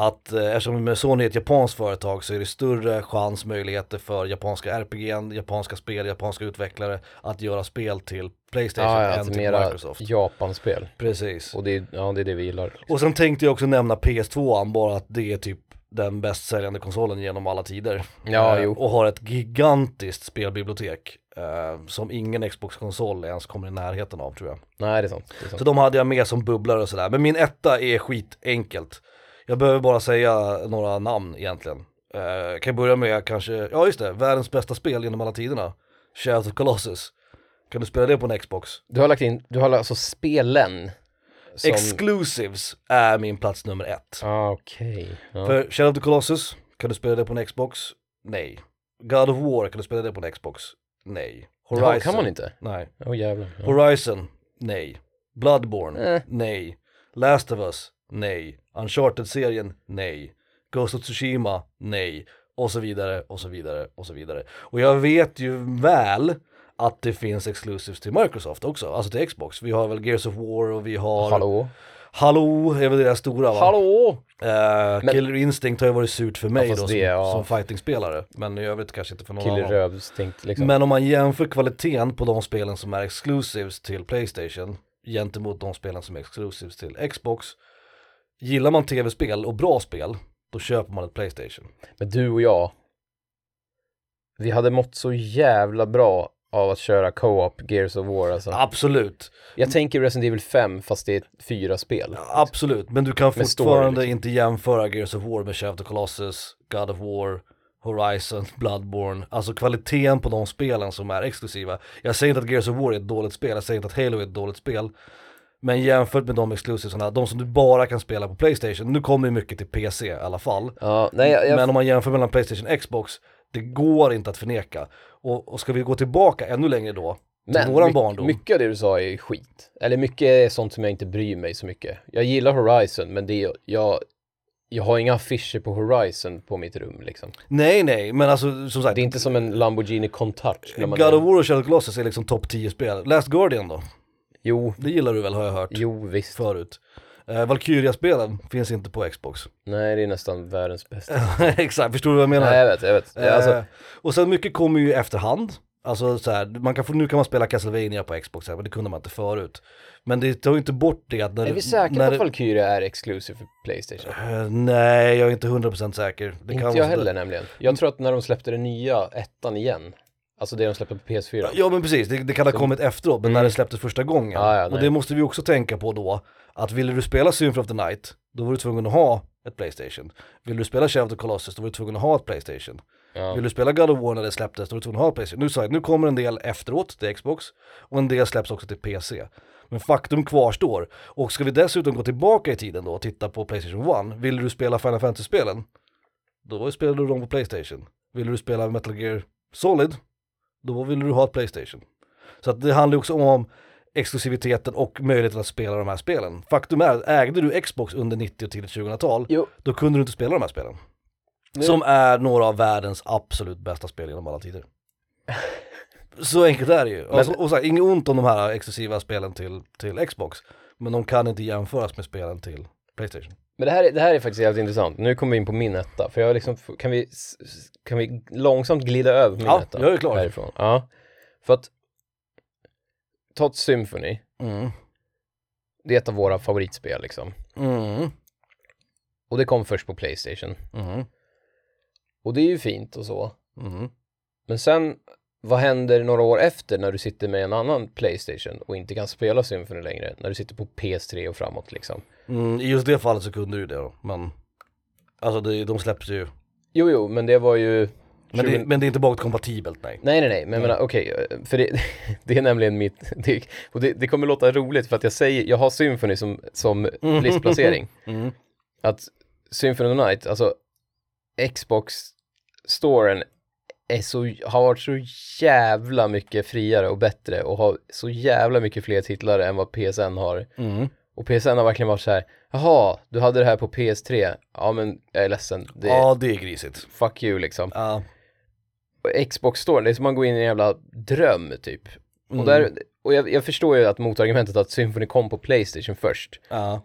Att eh, eftersom Sony är ett japanskt företag så är det större chans, möjligheter för japanska RPG, japanska spel, japanska utvecklare att göra spel till Playstation ja, ja, än alltså till mera Microsoft. Japan-spel. Precis. Och det är, ja, det är det vi gillar. Och sen tänkte jag också nämna PS2, bara att det är typ den bäst säljande konsolen genom alla tider. Ja, Eh. Och har ett gigantiskt spelbibliotek eh, som ingen Xbox-konsol ens kommer i närheten av tror jag. Nej, det är sant. Det är sant. Så de hade jag med som bubblare och sådär. Men min etta är skitenkelt. Jag behöver bara säga några namn egentligen. Eh, kan börja med kanske, ja just det, världens bästa spel genom alla tiderna. Shadow of Colossus. Kan du spela det på en Xbox? Du har lagt in, du har alltså spelen. Som... Exclusives är min plats nummer ett. Ah, okej. Ja. För Shadow of the Colossus, kan du spela det på en Xbox? Nej. God of War, kan du spela det på en Xbox? Nej. Horizon? Ja, kan man inte? Nej. Åh jävlar. Ja. Horizon? Nej. Bloodborne? Eh. Nej. Last of Us? Nej. Uncharted-serien? Nej. Ghost of Tsushima? Nej. Och så vidare, och så vidare, och så vidare. Och jag vet ju väl att det finns exclusives till Microsoft också, alltså till Xbox. Vi har väl Gears of War och vi har... Hallå? Hallå är väl deras stora va? Hallå? Eh, Men- Killer Instinct har ju varit surt för mig fast då det, som, ja. som fightingspelare, men i övrigt kanske inte för någon Kille annan. rövstänkt liksom. Men om man jämför kvaliteten på de spelen som är exclusives till Playstation gentemot de spelen som är exclusives till Xbox. Gillar man tv-spel och bra spel, då köper man ett Playstation. Men du och jag, vi hade mått så jävla bra av att köra co-op Gears of War alltså. Absolut, Jag tänker Resident Evil 5 fast det är fyra spel. absolut, men du kan Med story, fortfarande liksom. inte jämföra Gears of War med Shadow of the Colossus, God of War, Horizon, Bloodborne, alltså kvaliteten på de spelen som är exklusiva. Jag säger inte att Gears of War är ett dåligt spel, jag säger inte att Halo är ett dåligt spel. Men jämfört med de exclusivesarna, de som du bara kan spela på Playstation, nu kommer ju mycket till PC i alla fall. Ja, nej jag, jag, Men om man jämför mellan Playstation och Xbox, det går inte att förneka. Och, och ska vi gå tillbaka ännu längre då, till men våran my- barndom. mycket av det du sa är skit. Eller mycket är sånt som jag inte bryr mig så mycket. Jag gillar Horizon men det är, jag, jag har inga affischer på Horizon på mitt rum liksom. Nej nej, men alltså som sagt, Det är inte som en Lamborghini Countach. man God of War och Shadow Colossus är liksom topp 10 spel. Last Guardian då? Jo, Det gillar du väl har jag hört jo visst. förut. Uh, Valkyria-spelen finns inte på Xbox. Nej, det är nästan världens bästa. [laughs] Exakt, förstår du vad jag menar? Nej, jag vet, jag vet. Eh, Alltså, och sen mycket kommer ju i efterhand. Alltså så här, man kan få, nu kan man spela Castlevania på Xbox här, men det kunde man inte förut. Men det tar ju inte bort det att när är vi säkra när på att Valkyria är exclusive för Playstation? Eh, nej, jag är inte 100% säker. Det inte jag heller nämligen. Jag tror att när de släppte den nya ettan igen, alltså det de släppte på PS4. Ja men precis, det, det kan ha kommit efteråt, men när det släpptes första gången. Ja, ja, och det måste vi också tänka på då, att ville du spela Symphony of the Night, då var du tvungen att ha ett Playstation. Vill du spela Shadow of the Colossus, då var du tvungen att ha ett Playstation. Ja. Vill du spela God of War när det släpptes, då var du tvungen att ha ett Playstation. Nu sa jag, nu kommer en del efteråt till Xbox, och en del släpps också till PC. Men faktum kvarstår, och ska vi dessutom gå tillbaka i tiden då och titta på Playstation 1, vill du spela Final Fantasy-spelen, då spelade du dem på Playstation. Vill du spela Metal Gear Solid, då vill du ha ett Playstation. Så att det handlar också om exklusiviteten och möjligheten att spela de här spelen. Faktum är, ägde du Xbox under 90 och tidigt 2000-tal, Jo, då kunde du inte spela de här spelen. Nu- Som är några av världens absolut bästa spel genom alla tider. [laughs] Så enkelt är det ju. Alltså, och så här, inget ont om de här exklusiva spelen till, till Xbox, men de kan inte jämföras med spelen till Playstation. Men det här, är, det här är faktiskt jävligt intressant. Nu kommer vi in på min etta, för jag liksom, kan vi, kan vi långsamt glida över min Ja, etta? jag är klar. Härifrån. Ja, för att ett Symphony, Mm. det är ett av våra favoritspel liksom. Mm. Och det kom först på Playstation. Mm. Och det är ju fint och så. Mm. Men sen, vad händer några år efter när du sitter med en annan Playstation och inte kan spela Symphony längre? När du sitter på PS3 och framåt liksom. Mm, I just det fallet så kunde du det då, men Alltså det, de släpps ju Jo, jo, men det var ju... Men, 20 det, men det är inte bakåtkompatibelt nej Nej, nej, nej, men jag menar okej, för det, [laughs] det är nämligen mitt, [laughs] det, och det, det kommer låta roligt för att jag säger, jag har Symphony som, som [laughs] listplacering. mm. Att Symphony of the Night, alltså Xbox-storen är så, har varit så jävla mycket friare och bättre och har så jävla mycket fler titlar än vad PSN har. Mm. Och PSN har verkligen varit så här, jaha, du hade det här på PS3, ja men jag är ledsen, det är Ja, det är grisigt. fuck you liksom. Ja. Och Xbox Store, det är som man går in i en jävla dröm typ. Mm. Och, där, och jag, jag förstår ju att motargumentet att Symphony kom på Playstation först. Ja.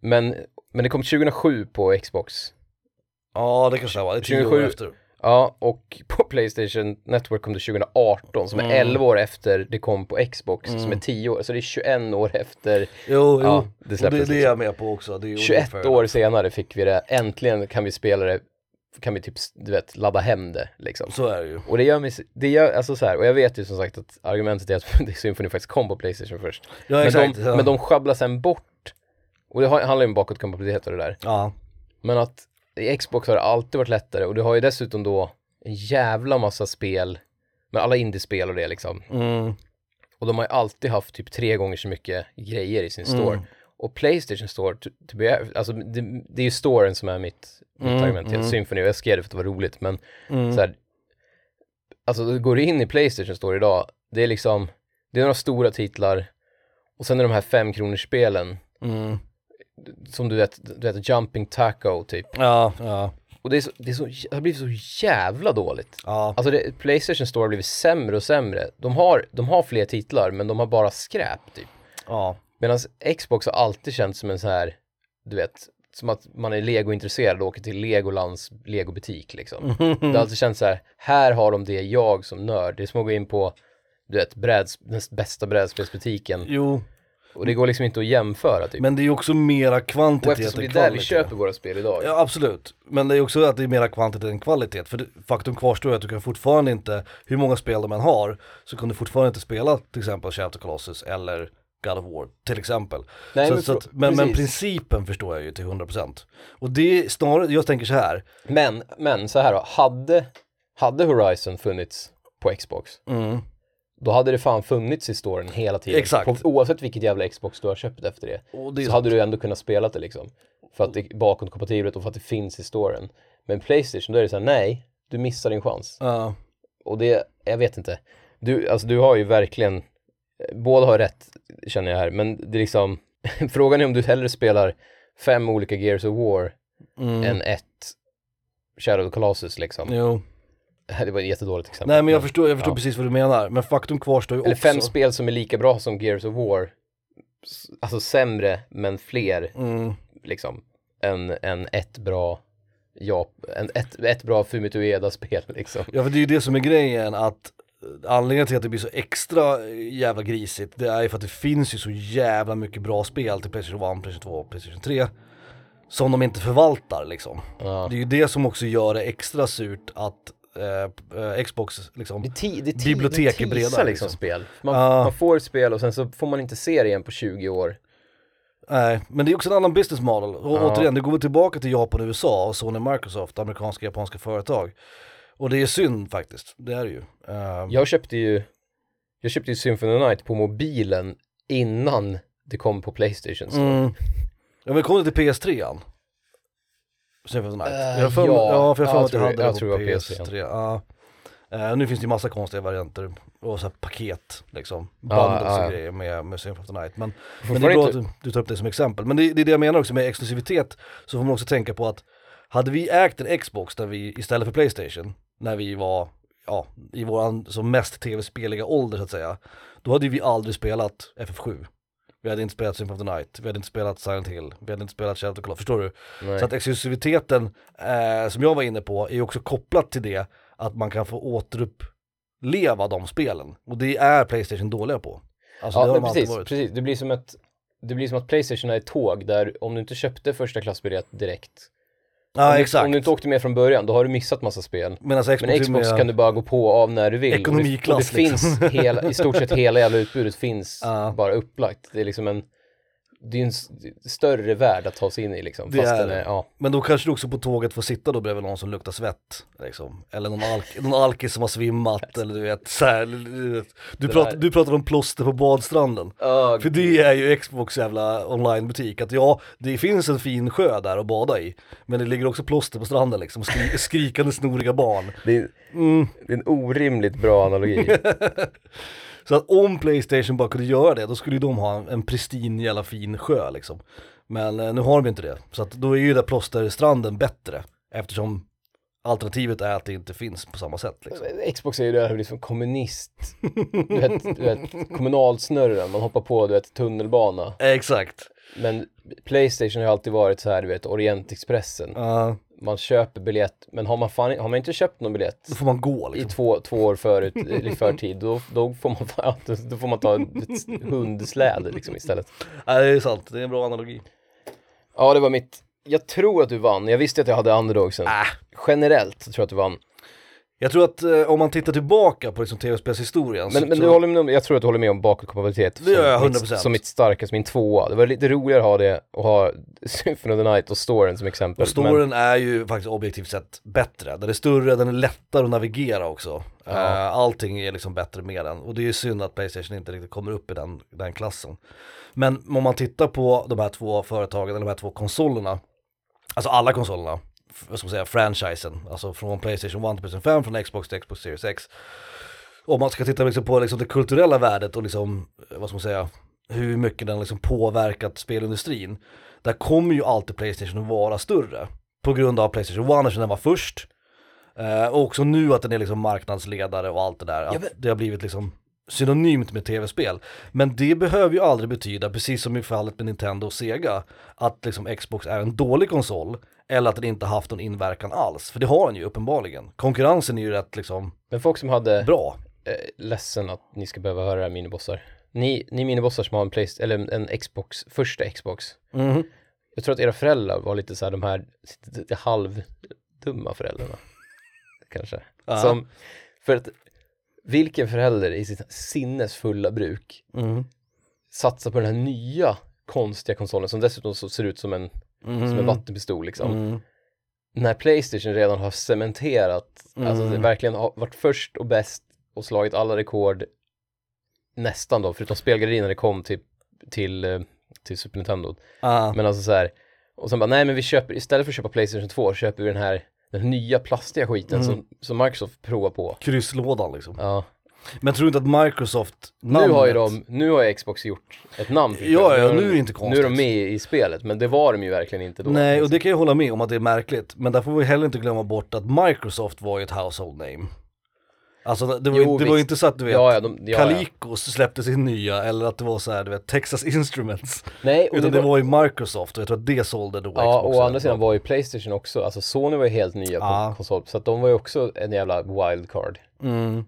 Men, men det kom 2007 på Xbox. ja, det kanske det var. Det är tio år 27. efter. Ja, och på [laughs] Playstation Network kom det 2018, som är Mm. 11 år efter det kom på Xbox, som Mm. är 10 år, så det är 21 år efter, Jo, jo. ja, det och det, släpptes det är liksom. jag med på också. Det är 21 fair år senare fick vi det, äntligen kan vi spela det, kan vi typ, du vet, ladda hem det liksom. Så är det ju. Och det gör mig, det gör, alltså så här, och jag vet ju som sagt att argumentet är att [laughs] Symphony faktiskt kom på Playstation först. Ja, Men exakt. de, ja. men de sjabblar sen bort, och det handlar ju om bakåtkompatibilitet och det där. Ja. Men att i Xbox har det alltid varit lättare och du har ju dessutom då en jävla massa spel med alla indiespel och det liksom. Mm. Och de har ju alltid haft typ tre gånger så mycket grejer i sin store. Mm. Och Playstation Store, alltså det, det är ju storen som är mitt, mitt Mm, argument till mm. Symphony och jag skrev det för att det var roligt men Mm. så här, alltså du går in i Playstation Store idag, det är liksom, det är några stora titlar och sen är de här fem kronors spelen Mm. Som du vet, du vet Jumping Taco typ. Ja, ja. Och det, är så, det, är så, det har blivit så jävla dåligt. Ja. Alltså det, Playstation Store har blivit sämre och sämre. De har, de har fler titlar men de har bara skräp typ. Ja. Medan Xbox har alltid känts som en så här, du vet, som att man är legointresserad och åker till Legolands legobutik liksom. [laughs] Det har alltid känts så här, här har de det jag som nörd. Det är som att gå in på, du vet, bräds, den bästa brädspelsbutiken. Jo, Och det går liksom inte att jämföra typ. men det är också mera och kvantitet eftersom det än är där vi kvalitet. köper våra spel idag. Ja absolut, men det är också att det är mera kvantitet än kvalitet. För det, faktum kvarstår att du kan fortfarande inte, hur många spel de än har, så kan du fortfarande inte spela till exempel Shadow Colossus eller God of War till exempel. Nej, så, men så att, men, men principen förstår jag ju till 100%. Och det är snarare, jag tänker så här. Men, men så här då, hade, hade Horizon funnits på Xbox, Mm, då hade det fan funnits i storen hela tiden. Exakt. Oavsett vilket jävla Xbox du har köpt efter det. det Så hade du ändå kunnat spela det liksom. För att det är bakåtkompatibelt och för att det finns i storen. Men Playstation, då är det så här, nej, du missar din chans. Ja, Och det, jag vet inte. Du, alltså du har ju verkligen, båda har rätt känner jag här, men det är liksom, [laughs] frågan är om du hellre spelar fem olika Gears of War mm, än ett Shadow of Colossus liksom. jo. [laughs] Det var ett jättedåligt exempel. Nej men jag förstår, jag förstår ja. precis vad du menar. Men faktum kvarstår ju Eller också. fem spel som är lika bra som Gears of War. Alltså sämre, men fler Mm, liksom. Än, än ett bra, ja, en, ett, ett bra Fumito Ueda-spel [laughs] liksom. Ja för det är ju det som är grejen att eh, Anledningen till att det blir så extra eh, jävla grisigt det är ju för att det finns ju så jävla mycket bra spel till Playstation 1, Playstation 2 och Playstation 3 Som de inte förvaltar liksom. Ja. Det är ju det som också gör det extra surt att eh, eh, Xbox liksom Det, ti, det, ti, Bibliotek det är breda, teasar liksom liksom. spel. Man, Ja. man får ett spel och sen så får man inte se det igen på 20 år. Nej, men det är också en annan business model. Och Ja. återigen, det går väl tillbaka till Japan och USA och Sony Microsoft, amerikanska och japanska företag. Och det är synd faktiskt, det är det ju. Eh, Jag köpte ju, jag köpte ju Symphony Night på mobilen innan det kom på Playstation. Mm. Ja men kom det till PS3an? Symphony of the Night? Jag har för mig- ja. ja, för jag har för Ja, mig att jag tror- hade jag det på det var PS3. Ja. Eh, nu finns det ju massa konstiga varianter och så här paket liksom, Ja, bundles ja, ja. och grejer med, med Symphony of the Night. Men, men det är bra inte- att du, du tar upp det som exempel. Men det, det är det jag menar också med exklusivitet, så får man också tänka på att hade vi ägt en Xbox där vi, istället för Playstation, när vi var, ja, i våran som mest tv-speliga ålder så att säga, då hade vi aldrig spelat FF7. Vi hade inte spelat Symphony of the Night, vi hade inte spelat Silent Hill, vi hade inte spelat Shadow of the Colossus, förstår du? Nej. Så att exklusiviteten, eh, som jag var inne på, är också kopplat till det att man kan få återuppleva de spelen. Och det är Playstation dåliga på. Alltså det ja, har men precis, precis. Det blir som ett det blir som att Playstation är ett tåg där om du inte köpte första klassbiljett direkt Ja om, du, exakt. om du inte åkte med från början, då har du missat massa spel. Medan Xbox, Men är Xbox mer- kan du bara gå på av när du vill. Ekonomiklass, och det, och det liksom. finns hela, i stort sett hela jävla utbudet finns [laughs] Ja. bara upplagt. Det är liksom en, det är en större värld att ta sig in i liksom. Det är är, ja. Men då kanske du också på tåget får sitta då bredvid någon som luktar svett, liksom. Eller någon, alk [laughs] någon alkis som har svimmat, eller du vet, så här, du, pratar, där- du pratar om plåster på badstranden. För det är ju Xbox jävla onlinebutik, att ja, det finns en fin sjö där att bada i, men det ligger också plåster på stranden liksom, skri [laughs] skrikande snoriga barn. det, är, Mm. det är en orimligt bra analogi. [laughs] Så att om Playstation bara kunde göra det, då skulle ju de ha en, en pristin jävla fin sjö liksom. Men eh, nu har de inte det, så att då är ju där plåsterstranden bättre, eftersom alternativet är att det inte finns på samma sätt liksom. Xbox är ju där liksom kommunist, du vet, du vet kommunalsnurren, man hoppar på du vet tunnelbana. [laughs] Exakt. Men Playstation har ju alltid varit så här, du vet Orientexpressen. Ja, Man köper biljett, men har man, fan, har man inte köpt någon biljett då får man gå i liksom. två, två år förut, i förtid, då, då, får man, [laughs] ja, då, får man ta ett hundsläde liksom istället. Ja, det är sant, det är en bra analogi. Ja, det var mitt, jag tror att du vann, jag visste att jag hade underdogsen. Äh. Generellt tror jag att du vann. Jag tror att eh, om man tittar tillbaka på liksom tv-spelshistorien Men, så, men du håller med om, jag tror att du håller med om bakåtkompatibilitet Det gör jag, som, mitt, 100%. som mitt starkaste, min tvåa. Det var lite roligare att ha det och ha Symphony of the Night och storyn som exempel. och storyn är ju faktiskt objektivt sett bättre. Den är större, den är lättare att navigera också. Eh, allting är liksom bättre med den. Och det är ju synd att Playstation inte riktigt kommer upp i den, den klassen. Men om man tittar på de här två företagen, eller de här två konsolerna, alltså alla konsolerna, vad ska man säga, franchisen, alltså från Playstation 1 till Playstation 5, från Xbox till Xbox Series X. Om man ska titta liksom på liksom det kulturella värdet och liksom, eh, vad ska man säga, hur mycket den liksom påverkat spelindustrin. Där kommer ju alltid Playstation att vara större. På grund av Playstation 1 eftersom den var först. Eh, och också nu att den är liksom marknadsledare och allt det där. Att det har blivit liksom synonymt med tv-spel. Men det behöver ju aldrig betyda, precis som i fallet med Nintendo och Sega, att liksom Xbox är en dålig konsol eller att den inte haft någon inverkan alls. För det har den ju uppenbarligen. Konkurrensen är ju rätt liksom Men folk som hade, bra. eh, ledsen att ni ska behöva höra minibossar. Ni, ni minibossar som har en Playstation, eller en, Xbox, första Xbox. Mhm. Jag tror att era föräldrar var lite så här de här lite halvdumma föräldrarna. Kanske. Ja. Som, för att vilken förälder i sitt sinnesfulla bruk Mhm. satsar på den här nya konstiga konsolen som dessutom ser ut som en, som en Mhm. vattenpistol liksom. Mm. När Playstation redan har cementerat, alltså Mm. det verkligen har varit först och bäst och slagit alla rekord nästan då, förutom spelgalleriet när det kom till, till, eh, till Super Nintendo. Ah. Men alltså så här, och sen bara, nej men vi köper, istället för att köpa Playstation 2 köper vi den här, den nya plastiga skiten Mm. som, som Microsoft provar på. Krysslådan liksom. Ja. Men tror du inte att Microsoft Nu har ju namnet- de, nu har ju Xbox gjort ett namn för Ja, ja, nu är det inte Nu konstigt. är de med i spelet, men det var de ju verkligen inte då. Nej, och det kan jag hålla med om att det är märkligt. Men där får vi heller inte glömma bort att Microsoft var ju ett household name. Alltså det var, Jo, det var ju inte så att du vet, Ja, ja, de, ja. Calicos släppte sin nya eller att det var så här, du vet, Texas Instruments. Nej, och Utan det det var, ju Microsoft och jag tror att det sålde då ja, Xbox. och å andra sidan var ju Playstation också, alltså Sony var ju helt nya på konsol, så att de var ju också en jävla wildcard. Mm,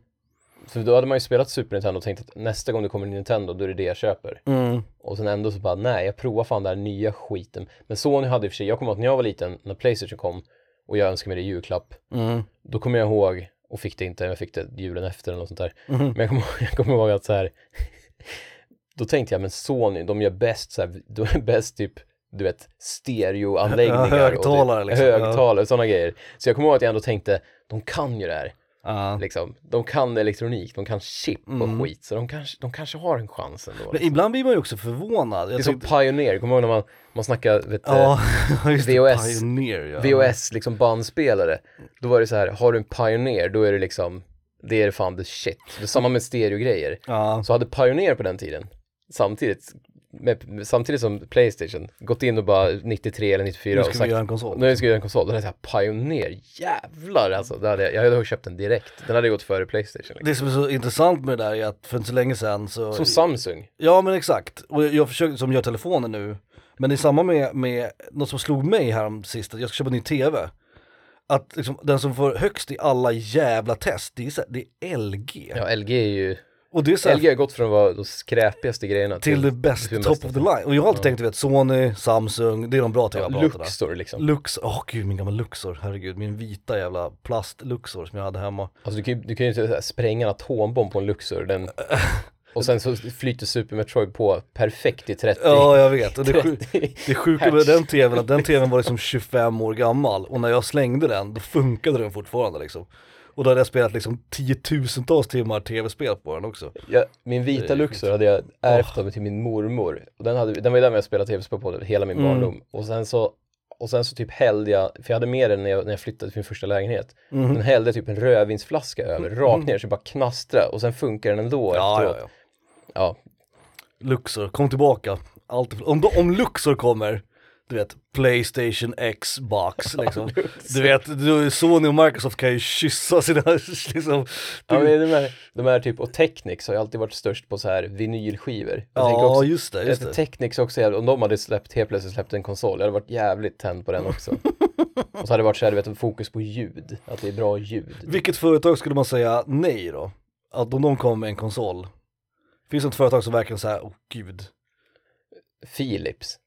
Så då hade man ju spelat Super Nintendo och tänkt att nästa gång det kommer en Nintendo, då är det det jag köper. mm, Och sen ändå så bara, nej, jag provar fan den här nya skiten. Men Sony hade i och för sig, jag kommer ihåg att när jag var liten, när Playstation kom och jag önskade mig det i julklapp, mm, då kommer jag ihåg, och fick det inte, jag fick det julen efter eller något sånt där. mhm. Men jag kommer, [laughs] jag kommer ihåg att så här, [laughs] då tänkte jag, men Sony, de gör bäst så här, [laughs] de är bäst typ, du vet, stereoanläggningar. Ja, högtalare och det, liksom, ja. Högtalare, sådana grejer. Så jag kommer ihåg att jag ändå tänkte, de kan ju det här, Ja. liksom. De kan elektronik, de kan chip och Mm. skit, så de kanske, de kanske har en chans ändå. Men ibland blir man ju också förvånad. det Jag är som tänkte- Pioneer, kommer du ihåg när man, man snackar, vet Ja, [laughs] det, VHS. Pioneer ja. VHS, liksom bandspelare, då var det så här, har du en Pioneer, då är det liksom, det är fan the shit. Det är samma med stereogrejer. Ja, Så hade Pioneer på den tiden, samtidigt, med, samtidigt som Playstation, gått in och bara 93 eller 94 nu och ska vi sagt göra en konsol. nu ska vi göra en konsol, hade jag såhär, Pioneer, jävlar alltså, det hade jag, jag hade köpt den direkt, den hade gått före Playstation. Liksom. Det som är så intressant med det där är att för inte så länge sedan så Som Samsung, Ja men exakt, och jag försöker, som gör telefoner nu, men är samma med, med något som slog mig här sist, att jag ska köpa en ny TV. Att liksom, den som får högst i alla jävla test, det är, det är LG. ja LG är ju, Och det är så här, LG har gått från att vara de skräpigaste grejerna till det bästa, till det top bästa. of the line. Och jag har alltid Ja. tänkt, du vet, Sony, Samsung, det är de bra ja, TV-apparaterna. Luxor liksom. Lux, åh gud min gamla Luxor, herregud, min vita jävla plast-Luxor som jag hade hemma. Alltså du kan ju, du kan ju inte spränga en atombomb på en Luxor, den, [laughs] Och sen så flyter Super Metroid på perfekt i 30. Ja, jag vet. Och det, sju, 30. det sjuka med den tvn, att den tvn var liksom 25 år gammal och när jag slängde den, då funkade den fortfarande liksom. Och då hade jag spelat liksom tiotusentals timmar tv-spel på den också. Ja, min vita Luxor hade jag ärvt av till min mormor. Och den, hade, den var ju med jag spelade tv-spel på hela min Mm. barndom. Och sen så och sen så typ hällde jag, för jag hade med den när jag, när jag flyttade till min första lägenhet. Mhm. Den hällde typ en rödvinsflaska över, rakt ner så bara knastra och sen funkar den ändå Mm. Ja, ja, efteråt. ja. Ja. Luxor, kom tillbaka. Allt, om, om Luxor kommer, du vet, Playstation Xbox liksom. Du vet, du, Sony och Microsoft kan ju kyssa sina, [laughs] liksom. Ja men de här, de här typ, och Technics har ju alltid varit störst på så här vinylskivor. Jag Ja, också, just det, just det. Technics också, om de hade släppt, helt plötsligt släppt en konsol, jag hade varit jävligt tänd på den också. [laughs] och så hade det varit så här, du vet, fokus på ljud, att det är bra ljud. Vilket företag skulle man säga nej då? Att om de kommer med en konsol, finns det ett företag som verkligen säger, åh gud. Philips.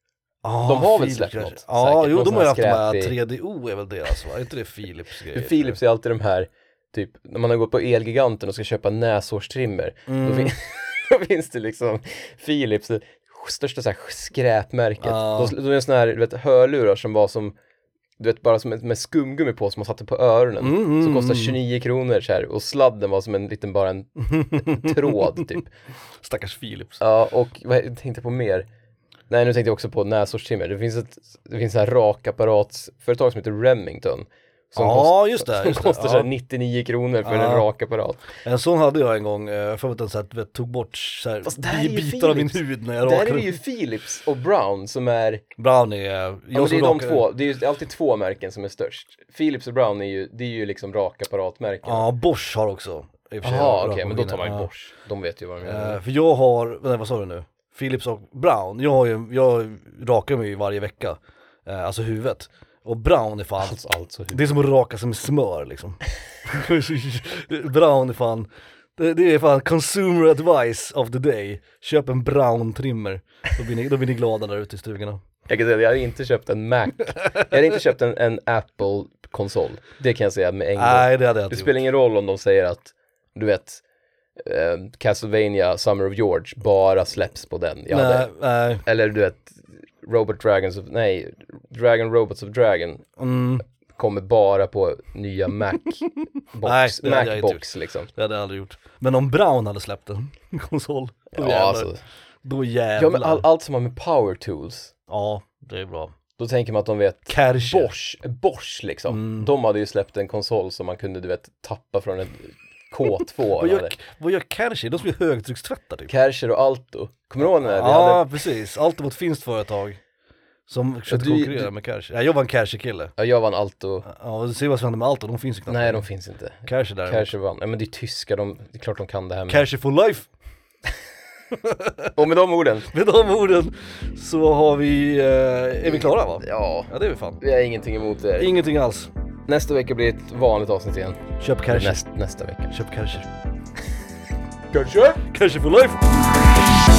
Ah, De har väl Philips släppt kanske. något, Ja, säkert. jo de har ju haft de här här skräpig- 3DO är väl deras va? Är inte det Philips grejer? Philips är alltid de här, typ, när man har gått på Elgiganten och ska köpa näshårstrimmer, då, Mm. fin- [laughs] då finns det liksom Philips, det största så här skräpmärket. Ja. De, de är såna här, du vet, hörlurar som var som, du vet, bara som ett, med skumgummi på som man satte på öronen. Mm, mm, som kostar mm. 29 kronor så här, och sladden var som en liten, bara en [laughs] tråd typ. Stackars Philips. Ja, och vad jag tänkte på mer? Nej, nu tänkte jag också på näshårstrimmer. Det finns ett, det finns ett rakapparatsföretag som heter Remington. Som Ja, just det, som just det. kostar Ja. så här 99 kronor för Ja. en rakapparat. En sån hade jag en gång, eh, för att den så här, tog bort så här, Fast där är bitar av min hud när jag Där är rakade. det ju Philips och Brown som är, Brownie, eh, jag ja, men det är de rakade- två, det är ju alltid två märken som är störst. Philips och Brown är ju, det är ju liksom rakapparatmärken. Ja, Bosch har också. Jaha, okej, rakmaskiner. men då tar man ju Ja. Bosch. De vet ju vad de menar. Eh, för jag har, nej, vad sa du nu? Philips och Brown, jag har ju, jag rakar mig ju varje vecka, eh, alltså huvudet. Och Brown är fan, Alltså, alltså, det är som att raka sig med smör liksom. [laughs] brown är fan, det, det är fan consumer advice of the day. Köp en brown trimmer, då blir ni, då blir ni glada där ute i stugorna. Jag kan säga jag hade inte köpt en Mac. Jag hade inte köpt en, en Apple-konsol. Det kan jag säga med en gång. Nej det hade jag Det inte spelar gjort. ingen roll om de säger att, du vet, eh, Castlevania Summer of George bara släpps på den. Jag hade, Nej, nej. eller du vet, Robot Dragons of, nej, Dragon Robots of Dragon Mm, kommer bara på nya [laughs] Mac box, Nej, det hade jag inte Macbox liksom. det hade jag aldrig gjort. Men om Brown hade släppt en [laughs] konsol, då Ja, jävlar. alltså, Då jävlar. ja men all, allt som har med power tools, Ja, det är bra. då tänker man att de vet Kärcher. Bosch, Bosch liksom. Mm. De hade ju släppt en konsol som man kunde, du vet, tappa från en K2. Vad gör, vad gör Kärcher? De som gör högtryckstvättar typ. Kärcher och Alto. Kommer du ihåg när vi Ja, hade, precis. Allt var ett finskt företag. Som försökte du- konkurrera du- med Kärcher. Ja, jag var en Kärcher-kille. ja jag var en Alto, Ja, och du ser vad som händer med Alto, de finns ju knappt. nej de finns inte. Kärcher däremot. Kärcher vann, nej men det är tyskar, de, det är klart de kan det här med. Kärcher for life! [laughs] Och med de orden, [laughs] Med de orden så har vi, eh, är vi klara va? ja, Ja det är vi fan. vi har ingenting emot det. Ingenting alls. Nästa vecka blir ett vanligt avsnitt igen. Köp Kärcher. Näst, nästa vecka. Köp Kärcher. Kärcher! [laughs] Kärcher for life!